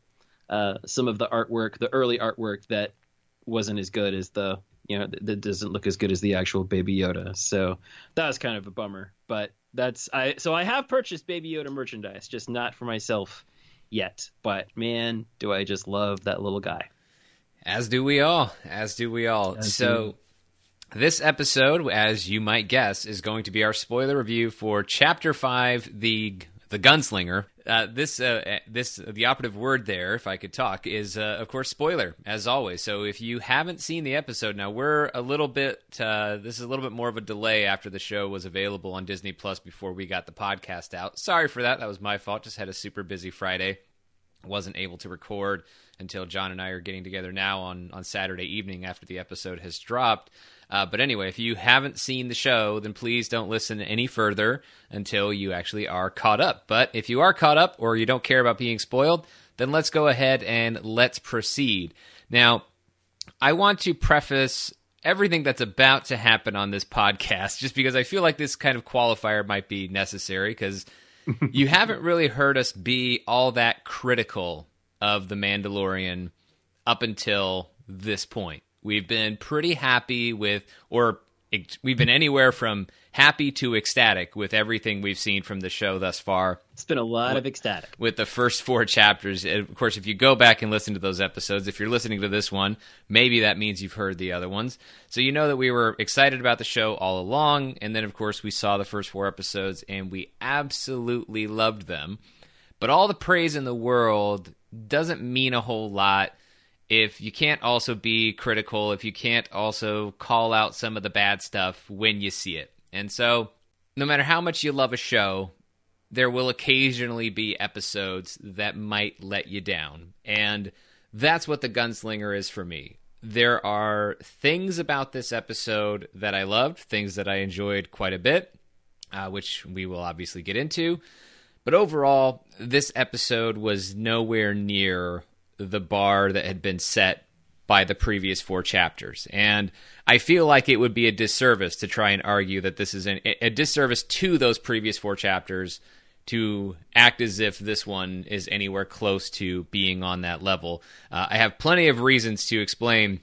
uh, some of the artwork, the early artwork that wasn't as good as the you know that doesn't look as good as the actual Baby Yoda. So that was kind of a bummer. But that's I so I have purchased Baby Yoda merchandise, just not for myself yet. But man, do I just love that little guy. As do we all. As do we all. As so. Do. This episode, as you might guess, is going to be our spoiler review for Chapter Five, the the Gunslinger. Uh, this uh, this the operative word there, if I could talk, is uh, of course spoiler as always. So if you haven't seen the episode, now we're a little bit. Uh, this is a little bit more of a delay after the show was available on Disney Plus before we got the podcast out. Sorry for that. That was my fault. Just had a super busy Friday. Wasn't able to record until John and I are getting together now on on Saturday evening after the episode has dropped. Uh, but anyway, if you haven't seen the show, then please don't listen any further until you actually are caught up. But if you are caught up or you don't care about being spoiled, then let's go ahead and let's proceed. Now, I want to preface everything that's about to happen on this podcast just because I feel like this kind of qualifier might be necessary because you haven't really heard us be all that critical of The Mandalorian up until this point. We've been pretty happy with, or we've been anywhere from happy to ecstatic with everything we've seen from the show thus far. It's been a lot of ecstatic. With the first four chapters. Of course, if you go back and listen to those episodes, if you're listening to this one, maybe that means you've heard the other ones. So you know that we were excited about the show all along. And then, of course, we saw the first four episodes and we absolutely loved them. But all the praise in the world doesn't mean a whole lot if you can't also be critical, if you can't also call out some of the bad stuff when you see it. And so, no matter how much you love a show, there will occasionally be episodes that might let you down. And that's what The Gunslinger is for me. There are things about this episode that I loved, things that I enjoyed quite a bit, uh, which we will obviously get into. But overall, this episode was nowhere near the bar that had been set by the previous four chapters. And I feel like it would be a disservice to try and argue that this is an, a disservice to those previous four chapters to act as if this one is anywhere close to being on that level. Uh, I have plenty of reasons to explain.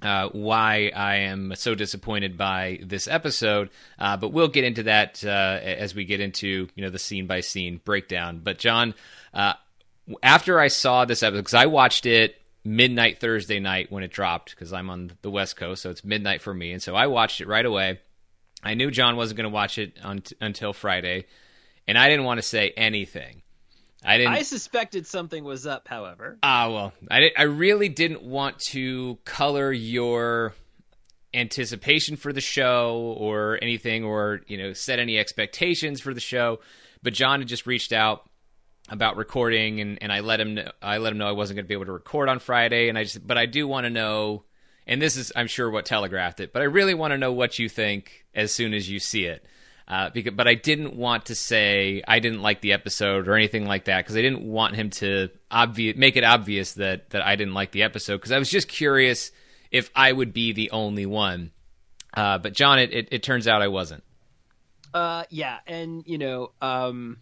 Uh, why I am so disappointed by this episode, uh, but we'll get into that uh, as we get into you know the scene by scene breakdown. But John, uh, after I saw this episode, because I watched it midnight Thursday night when it dropped, because I'm on the West Coast, so it's midnight for me, and so I watched it right away. I knew John wasn't going to watch it un- until Friday, and I didn't want to say anything. I didn't. I suspected something was up, however. Ah, well, I I really didn't want to color your anticipation for the show or anything, or you know, set any expectations for the show. But John had just reached out about recording and, and I let him know, I let him know I wasn't going to be able to record on Friday and I just but I do want to know and this is I'm sure what telegraphed it but I really want to know what you think as soon as you see it. Uh, because but I didn't want to say I didn't like the episode or anything like that because I didn't want him to obvious make it obvious that that I didn't like the episode because I was just curious if I would be the only one. Uh, but John it, it, it turns out I wasn't. Uh, yeah, and you know, um,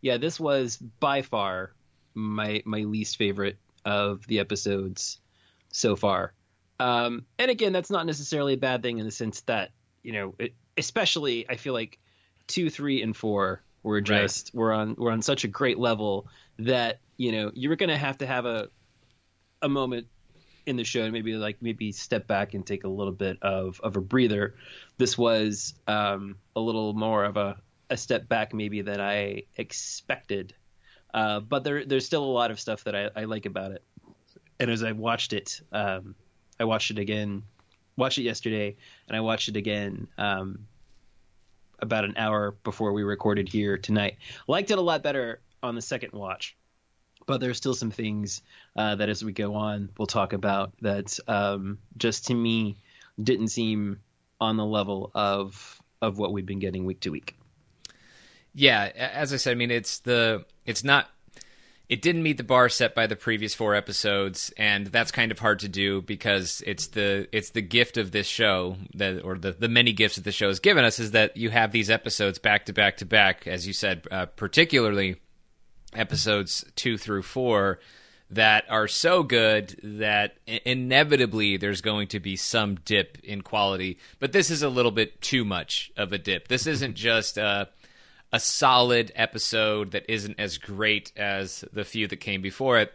yeah, this was by far my my least favorite of the episodes so far. Um, and again, that's not necessarily a bad thing in the sense that you know, it, especially I feel like two, three, and four were just right. we're on we're on such a great level that you know you were going to have to have a a moment in the show and maybe like maybe step back and take a little bit of of a breather. This was um, a little more of a a step back maybe than I expected. Uh, but there there's still a lot of stuff that I, I like about it. And as I watched it, um, I watched it again, watched it yesterday, and I watched it again um, about an hour before we recorded here tonight. Liked it a lot better on the second watch, but there's still some things uh, that as we go on we'll talk about that um, just to me didn't seem on the level of of what we've been getting week to week. Yeah, as I said, I mean it's the it's not it didn't meet the bar set by the previous four episodes and that's kind of hard to do because it's the it's the gift of this show that or the, the many gifts that the show has given us is that you have these episodes back to back to back as you said uh, particularly episodes 2 through 4 that are so good that inevitably there's going to be some dip in quality. But this is a little bit too much of a dip. This isn't just uh a solid episode that isn't as great as the few that came before it.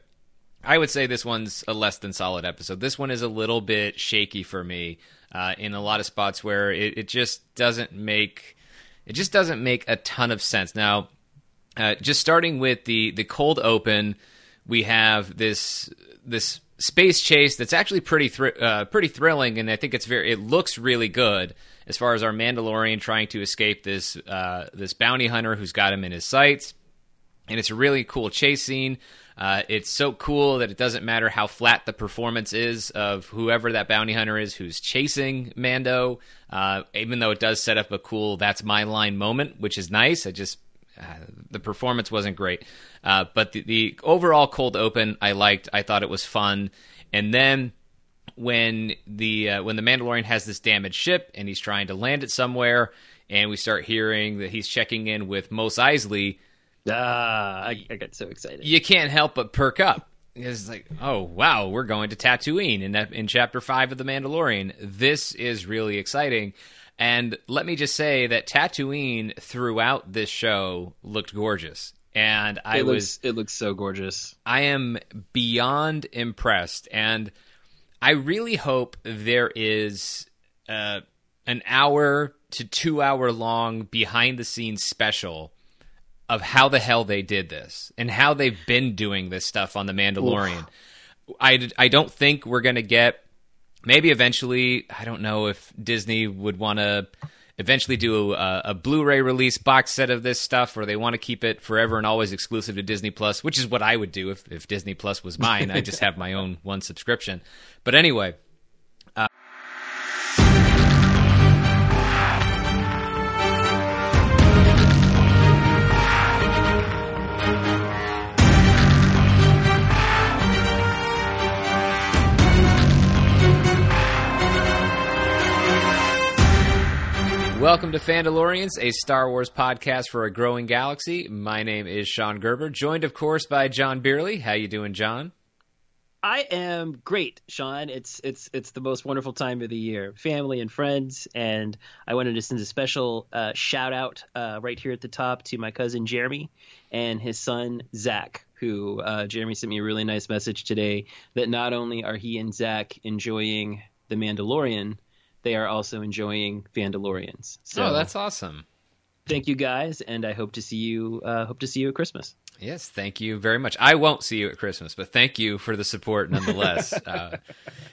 I would say this one's a less than solid episode. This one is a little bit shaky for me uh, in a lot of spots where it, it, just doesn't make it just doesn't make a ton of sense. Now, uh, just starting with the the cold open, we have this this space chase that's actually pretty thr- uh, pretty thrilling, and I think it's very it looks really good as far as our Mandalorian trying to escape this uh, this bounty hunter who's got him in his sights. And it's a really cool chase scene. Uh, it's so cool that it doesn't matter how flat the performance is of whoever that bounty hunter is who's chasing Mando, uh, even though it does set up a cool "that's my line" moment, which is nice. I just uh, the performance wasn't great, uh, but the, the overall cold open I liked. I thought it was fun, and then when the uh, when the Mandalorian has this damaged ship and he's trying to land it somewhere, and we start hearing that he's checking in with Mos Eisley. Ah, I, I got so excited. You can't help but perk up. It's like, oh wow, we're going to Tatooine in that in chapter five of the Mandalorian. This is really exciting. And let me just say that Tatooine throughout this show looked gorgeous. And I it looks, was it looks so gorgeous. I am beyond impressed and I really hope there is uh, an hour to two hour long behind the scenes special of how the hell they did this and how they've been doing this stuff on The Mandalorian. I, I don't think we're going to get, maybe eventually, I don't know if Disney would want to eventually do a, a, Blu-ray release box set of this stuff, or they want to keep it forever and always exclusive to Disney Plus, which is what I would do if, if Disney Plus was mine. I just have my own one subscription. But anyway, Welcome to Fandalorians, a Star Wars podcast for a growing galaxy. My name is Sean Gerber, joined, of course, by John Beerley. How you doing, John? I am great, Sean. It's it's it's the most wonderful time of the year, family and friends, and I wanted to send a special uh, shout out uh, right here at the top to my cousin Jeremy and his son Zach. Who uh, Jeremy sent me a really nice message today that not only are he and Zach enjoying The Mandalorian, they are also enjoying Fandalorians. So oh, that's awesome. Thank you guys, and I hope to see you. Uh, hope to see you at Christmas. Yes, thank you very much. I won't see you at Christmas, but thank you for the support nonetheless. uh,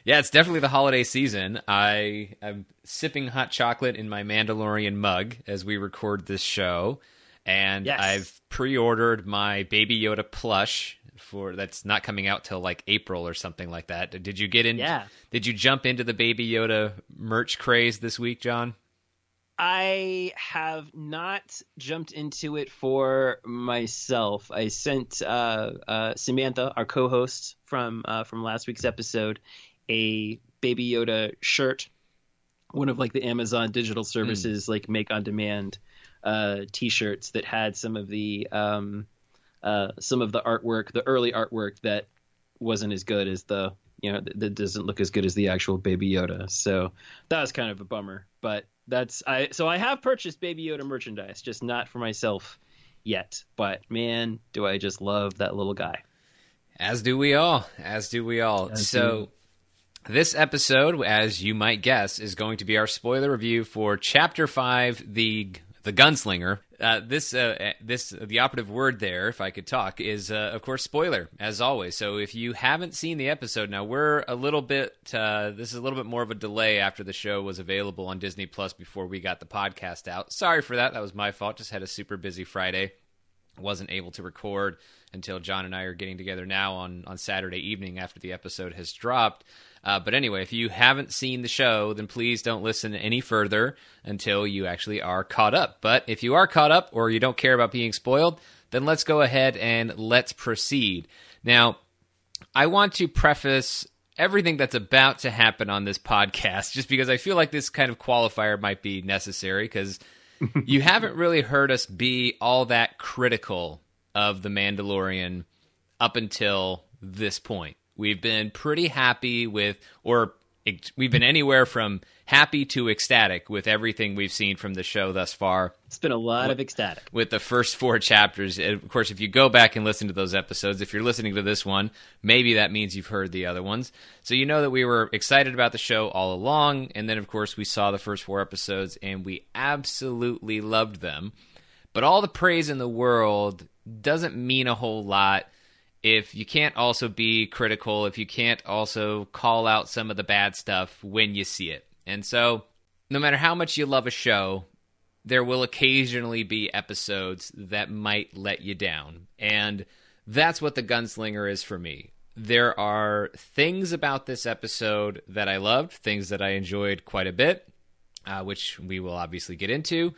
yeah, it's definitely the holiday season. I am sipping hot chocolate in my Mandalorian mug as we record this show, and yes. I've pre-ordered my Baby Yoda plush for that's not coming out till like April or something like that. Did you get in? Yeah. Did you jump into the Baby Yoda merch craze this week, John? I have not jumped into it for myself. I sent uh, uh, Samantha, our co-host from uh, from last week's episode, a Baby Yoda shirt, one of like the Amazon digital services mm. like make on demand uh, T-shirts that had some of the um, uh, some of the artwork, the early artwork that wasn't as good as the you know that doesn't look as good as the actual Baby Yoda. So that was kind of a bummer. But that's I so I have purchased Baby Yoda merchandise, just not for myself yet. But man, do I just love that little guy. As do we all. As do we all. As so. This episode, as you might guess, is going to be our spoiler review for Chapter Five, the the gunslinger. Uh, this uh, this the operative word there, if I could talk, is uh, of course spoiler as always. So if you haven't seen the episode, now we're a little bit. Uh, this is a little bit more of a delay after the show was available on Disney Plus before we got the podcast out. Sorry for that. That was my fault. Just had a super busy Friday. Wasn't able to record until John and I are getting together now on on Saturday evening after the episode has dropped. Uh, but anyway, if you haven't seen the show, then please don't listen any further until you actually are caught up. But if you are caught up or you don't care about being spoiled, then let's go ahead and let's proceed. Now, I want to preface everything that's about to happen on this podcast just because I feel like this kind of qualifier might be necessary because you haven't really heard us be all that critical of The Mandalorian up until this point. We've been pretty happy with, or we've been anywhere from happy to ecstatic with everything we've seen from the show thus far. It's been a lot of ecstatic. With the first four chapters. Of course, if you go back and listen to those episodes, if you're listening to this one, maybe that means you've heard the other ones. So you know that we were excited about the show all along. And then, of course, we saw the first four episodes and we absolutely loved them. But all the praise in the world doesn't mean a whole lot if you can't also be critical, if you can't also call out some of the bad stuff when you see it. And so, no matter how much you love a show, there will occasionally be episodes that might let you down. And that's what The Gunslinger is for me. There are things about this episode that I loved, things that I enjoyed quite a bit, uh, which we will obviously get into.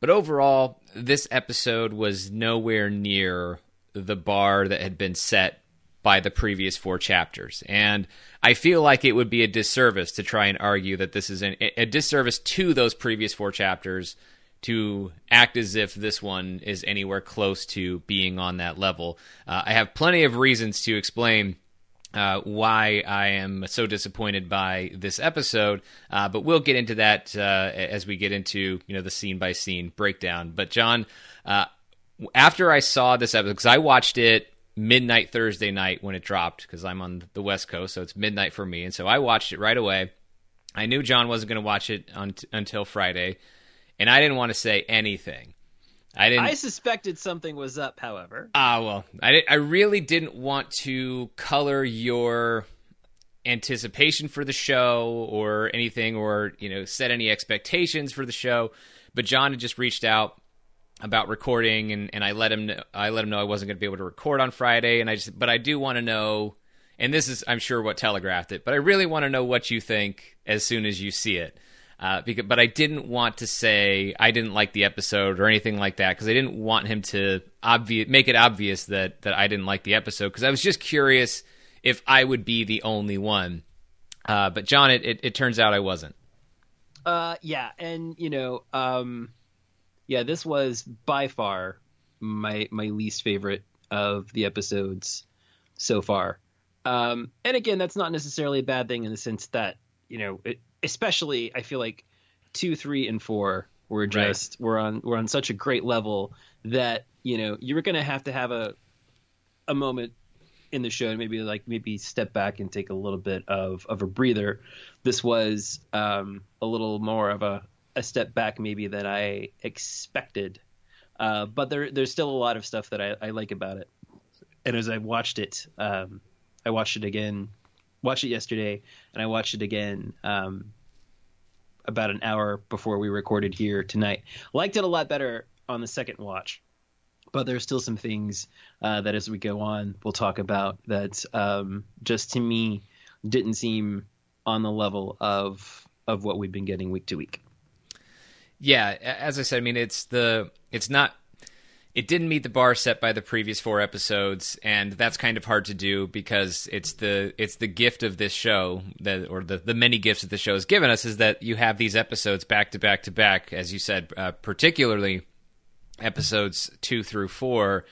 But overall, this episode was nowhere near the bar that had been set by the previous four chapters. And I feel like it would be a disservice to try and argue that this is an, a disservice to those previous four chapters to act as if this one is anywhere close to being on that level. Uh, I have plenty of reasons to explain. Uh, why I am so disappointed by this episode, uh, but we'll get into that uh, as we get into you know the scene by scene breakdown. But John, uh, after I saw this episode, because I watched it midnight Thursday night when it dropped, because I'm on the West Coast, so it's midnight for me, and so I watched it right away. I knew John wasn't going to watch it un- until Friday, and I didn't want to say anything. I didn't. I suspected something was up, however. Ah, well, I I really didn't want to color your anticipation for the show or anything, or you know, set any expectations for the show. But John had just reached out about recording and, and I let him know, I let him know I wasn't going to be able to record on Friday and I just but I do want to know and this is I'm sure what telegraphed it but I really want to know what you think as soon as you see it. Uh, because but I didn't want to say I didn't like the episode or anything like that because I didn't want him to obvious make it obvious that that I didn't like the episode because I was just curious if I would be the only one. Uh, but John it, it, it turns out I wasn't. Uh yeah and you know um yeah, this was by far my my least favorite of the episodes so far. Um, and again, that's not necessarily a bad thing in the sense that you know, it, especially I feel like two, three, and four were just right. we're on we're on such a great level that you know you were going to have to have a a moment in the show and maybe like maybe step back and take a little bit of of a breather. This was um, a little more of a a step back maybe than I expected. Uh, but there, there's still a lot of stuff that I, I like about it. And as I watched it, um, I watched it again, watched it yesterday, and I watched it again um, about an hour before we recorded here tonight. Liked it a lot better on the second watch, but there's still some things uh, that as we go on, we'll talk about that um, just to me didn't seem on the level of of what we've been getting week to week yeah, as I said, I mean it's the it's not it didn't meet the bar set by the previous four episodes and that's kind of hard to do because it's the it's the gift of this show that or the the many gifts that the show has given us is that you have these episodes back to back to back as you said uh, particularly episodes two through four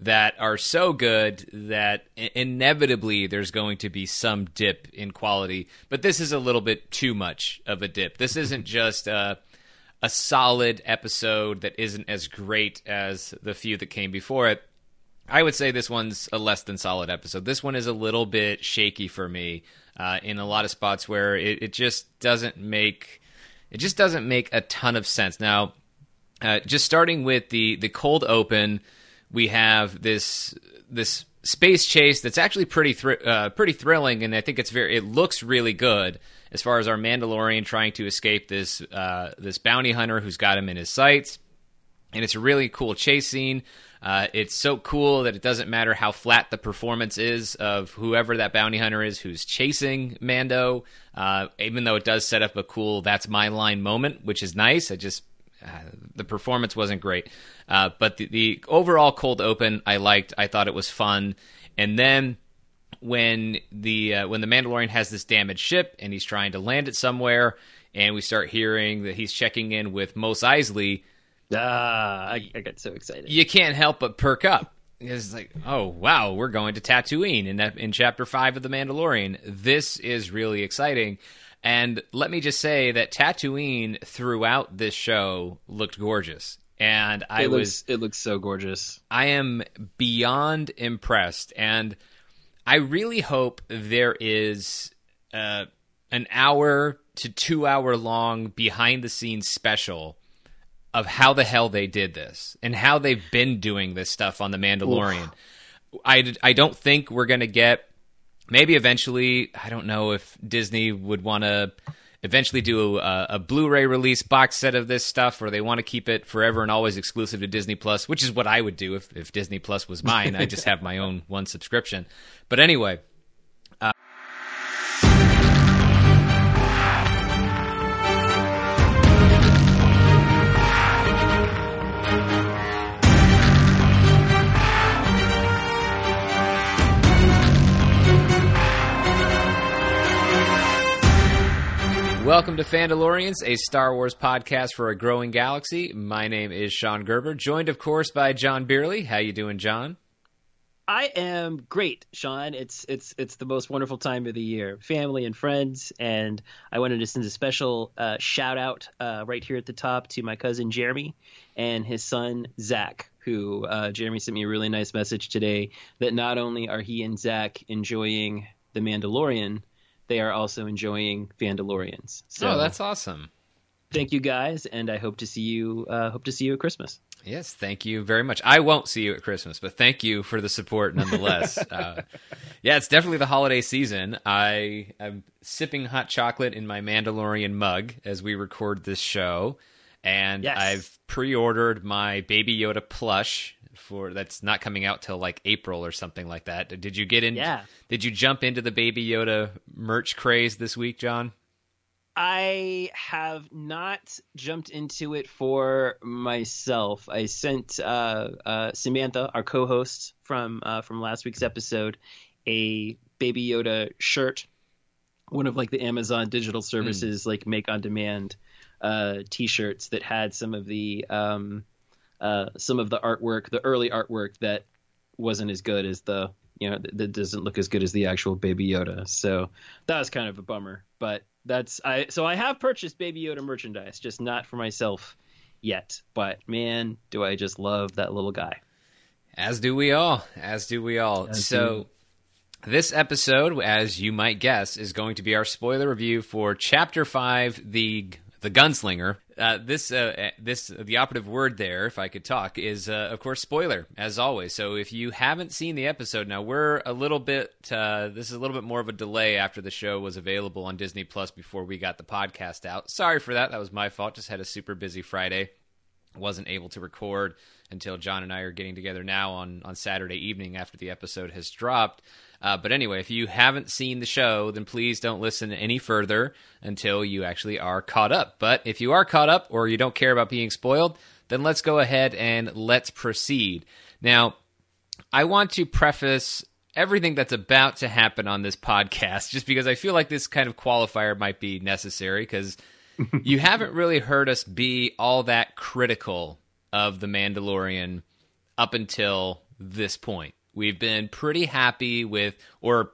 that are so good that inevitably there's going to be some dip in quality. But this is a little bit too much of a dip. This isn't just a, a solid episode that isn't as great as the few that came before it. I would say this one's a less than solid episode. This one is a little bit shaky for me uh, in a lot of spots where it, it, just doesn't make it just doesn't make a ton of sense. Now, uh, just starting with the the cold open we have this this space chase that's actually pretty thr- uh, pretty thrilling, and I think it's very it looks really good as far as our Mandalorian trying to escape this uh, this bounty hunter who's got him in his sights, and it's a really cool chase scene. Uh, it's so cool that it doesn't matter how flat the performance is of whoever that bounty hunter is who's chasing Mando, uh, even though it does set up a cool "that's my line" moment, which is nice. I just uh, the performance wasn't great. Uh, but the, the, overall cold open I liked. I thought it was fun. And then when the uh, when the Mandalorian has this damaged ship and he's trying to land it somewhere, and we start hearing that he's checking in with Mos Eisley. Ah, I, I got so excited. You can't help but perk up. It's like, oh wow, we're going to Tatooine in that in chapter five of the Mandalorian. This is really exciting. And let me just say that Tatooine throughout this show looked gorgeous and I it looks, was it looks so gorgeous. I am beyond impressed, and I really hope there is uh, an hour to two hour long behind the scenes special of how the hell they did this and how they've been doing this stuff on the Mandalorian. Oof. I I don't think we're gonna get. Maybe eventually, I don't know if Disney would want to eventually do a, a, Blu-ray release box set of this stuff, or they want to keep it forever and always exclusive to Disney Plus, which is what I would do if, if Disney Plus was mine. I just have my own one subscription. But anyway, Welcome to Fandalorians, a Star Wars podcast for a growing galaxy. My name is Sean Gerber, joined, of course, by John Beerley. How you doing, John? I am great, Sean. It's it's it's the most wonderful time of the year, family and friends, and I wanted to send a special uh, shout out uh, right here at the top to my cousin Jeremy and his son Zach. Who uh, Jeremy sent me a really nice message today that not only are he and Zach enjoying The Mandalorian, they are also enjoying Fandalorians. So oh, that's awesome. Thank you guys, and I hope to see you. Uh, hope to see you at Christmas. Yes, thank you very much. I won't see you at Christmas, but thank you for the support nonetheless. uh, yeah, it's definitely the holiday season. I am sipping hot chocolate in my Mandalorian mug as we record this show, and yes. I've pre-ordered my Baby Yoda plush for that's not coming out till like April or something like that. Did you get in? Yeah. Did you jump into the Baby Yoda merch craze this week, John? I have not jumped into it for myself. I sent uh, uh, Samantha, our co-host from uh, from last week's episode, a Baby Yoda shirt, one of like the Amazon digital services mm. like make on demand uh, T-shirts that had some of the um, uh, some of the artwork, the early artwork that wasn't as good as the you know that doesn't look as good as the actual Baby Yoda. So that was kind of a bummer. But that's I so I have purchased Baby Yoda merchandise, just not for myself yet. But man, do I just love that little guy. As do we all. As do we all. As so do. this episode, as you might guess, is going to be our spoiler review for Chapter Five, the the gunslinger. Uh, this uh, this the operative word there, if I could talk, is uh, of course spoiler as always. So if you haven't seen the episode, now we're a little bit. Uh, this is a little bit more of a delay after the show was available on Disney Plus before we got the podcast out. Sorry for that. That was my fault. Just had a super busy Friday. Wasn't able to record until John and I are getting together now on on Saturday evening after the episode has dropped. Uh, but anyway, if you haven't seen the show, then please don't listen any further until you actually are caught up. But if you are caught up or you don't care about being spoiled, then let's go ahead and let's proceed. Now, I want to preface everything that's about to happen on this podcast just because I feel like this kind of qualifier might be necessary because you haven't really heard us be all that critical of The Mandalorian up until this point. We've been pretty happy with, or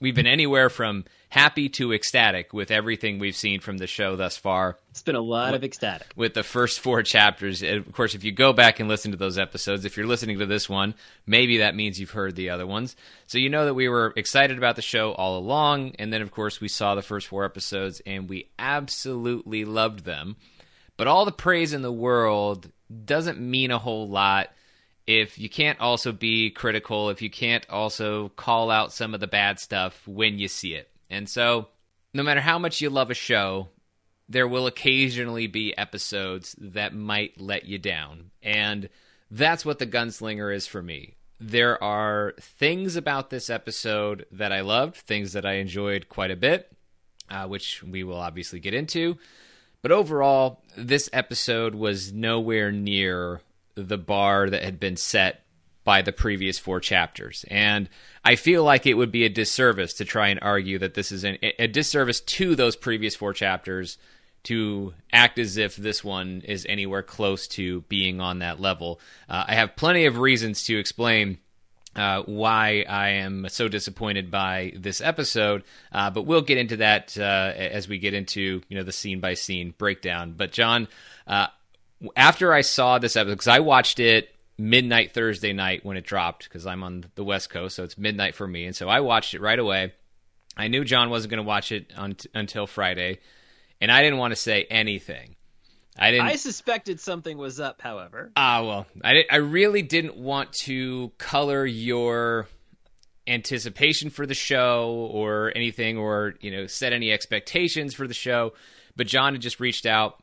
we've been anywhere from happy to ecstatic with everything we've seen from the show thus far. It's been a lot of ecstatic. With the first four chapters. Of course, if you go back and listen to those episodes, if you're listening to this one, maybe that means you've heard the other ones. So you know that we were excited about the show all along. And then, of course, we saw the first four episodes and we absolutely loved them. But all the praise in the world doesn't mean a whole lot if you can't also be critical, if you can't also call out some of the bad stuff when you see it. And so, no matter how much you love a show, there will occasionally be episodes that might let you down. And that's what The Gunslinger is for me. There are things about this episode that I loved, things that I enjoyed quite a bit, uh, which we will obviously get into. But overall, this episode was nowhere near the bar that had been set by the previous four chapters. And I feel like it would be a disservice to try and argue that this is an, a disservice to those previous four chapters to act as if this one is anywhere close to being on that level. Uh, I have plenty of reasons to explain. Uh, why I am so disappointed by this episode, uh, but we'll get into that uh, as we get into you know the scene by scene breakdown. But John, uh, after I saw this episode, because I watched it midnight Thursday night when it dropped, because I'm on the West Coast, so it's midnight for me, and so I watched it right away. I knew John wasn't going to watch it un- until Friday, and I didn't want to say anything. I didn't. I suspected something was up, however. Ah, uh, well, I I really didn't want to color your anticipation for the show or anything, or you know, set any expectations for the show. But John had just reached out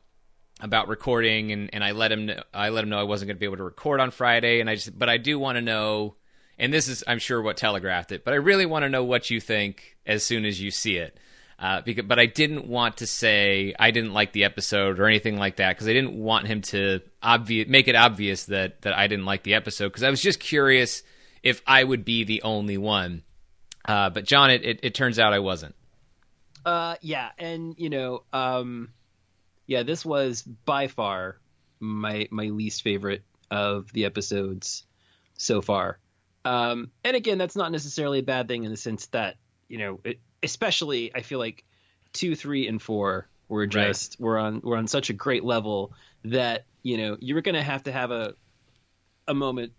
about recording and, and I let him know, I let him know I wasn't going to be able to record on Friday and I just but I do want to know and this is I'm sure what telegraphed it but I really want to know what you think as soon as you see it. Uh, because but I didn't want to say I didn't like the episode or anything like that because I didn't want him to obvious make it obvious that that I didn't like the episode because I was just curious if I would be the only one. Uh, but John it, it, it turns out I wasn't. Uh yeah and you know um yeah, this was by far my my least favorite of the episodes so far. Um, and again, that's not necessarily a bad thing in the sense that you know, it, especially I feel like two, three, and four were just right. we're on we're on such a great level that you know you were going to have to have a a moment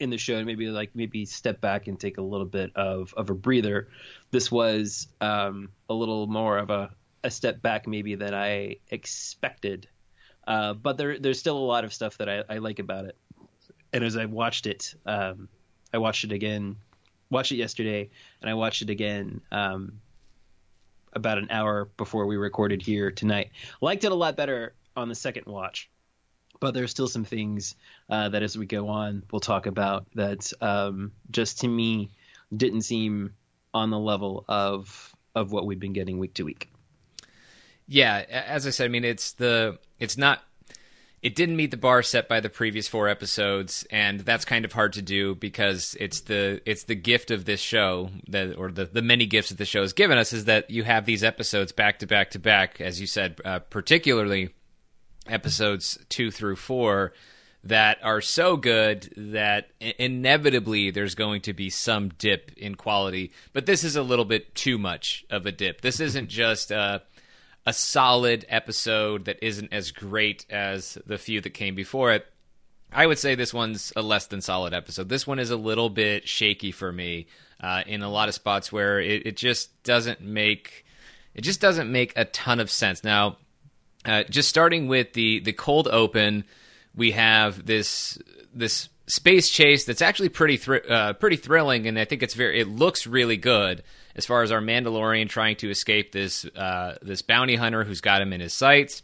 in the show and maybe like maybe step back and take a little bit of of a breather. This was um, a little more of a a step back maybe than I expected. Uh, but there, there's still a lot of stuff that I, I like about it. And as I watched it, um, I watched it again, watched it yesterday, and I watched it again um, about an hour before we recorded here tonight. Liked it a lot better on the second watch, but there's still some things uh, that as we go on, we'll talk about that um, just to me didn't seem on the level of of what we've been getting week to week. Yeah, as I said, I mean it's the it's not it didn't meet the bar set by the previous four episodes and that's kind of hard to do because it's the it's the gift of this show that or the the many gifts that the show has given us is that you have these episodes back to back to back as you said uh, particularly episodes 2 through 4 that are so good that inevitably there's going to be some dip in quality. But this is a little bit too much of a dip. This isn't just uh a solid episode that isn't as great as the few that came before it. I would say this one's a less than solid episode. This one is a little bit shaky for me uh, in a lot of spots where it, it, just doesn't make it just doesn't make a ton of sense. Now, uh, just starting with the the cold open, we have this this space chase that's actually pretty thr- uh, pretty thrilling, and I think it's very it looks really good as far as our Mandalorian trying to escape this uh, this bounty hunter who's got him in his sights.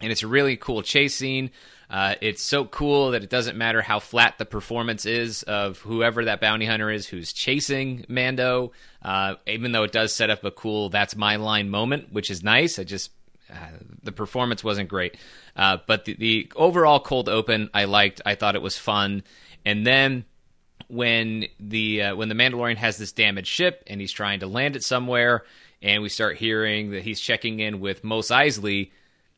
And it's a really cool chase scene. Uh, it's so cool that it doesn't matter how flat the performance is of whoever that bounty hunter is who's chasing Mando, uh, even though it does set up a cool "that's my line" moment, which is nice. I just uh, the performance wasn't great, uh, but the, the overall cold open I liked. I thought it was fun, and then when the uh, when the Mandalorian has this damaged ship and he's trying to land it somewhere, and we start hearing that he's checking in with Mos Eisley.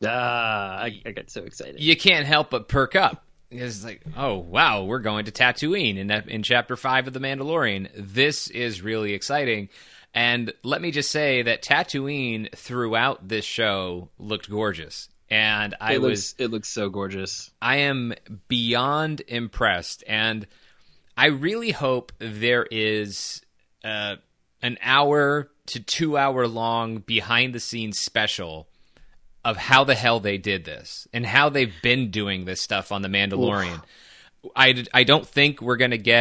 Ah, I, I got so excited. You can't help but perk up it's like, oh wow, we're going to Tatooine in that, in chapter five of the Mandalorian. This is really exciting. And let me just say that Tatooine throughout this show looked gorgeous. And I it was looks, it looks so gorgeous. I am beyond impressed, and I really hope there is uh, an hour to two hour long behind the scenes special of how the hell they did this and how they've been doing this stuff on the Mandalorian. I, I don't think we're going to get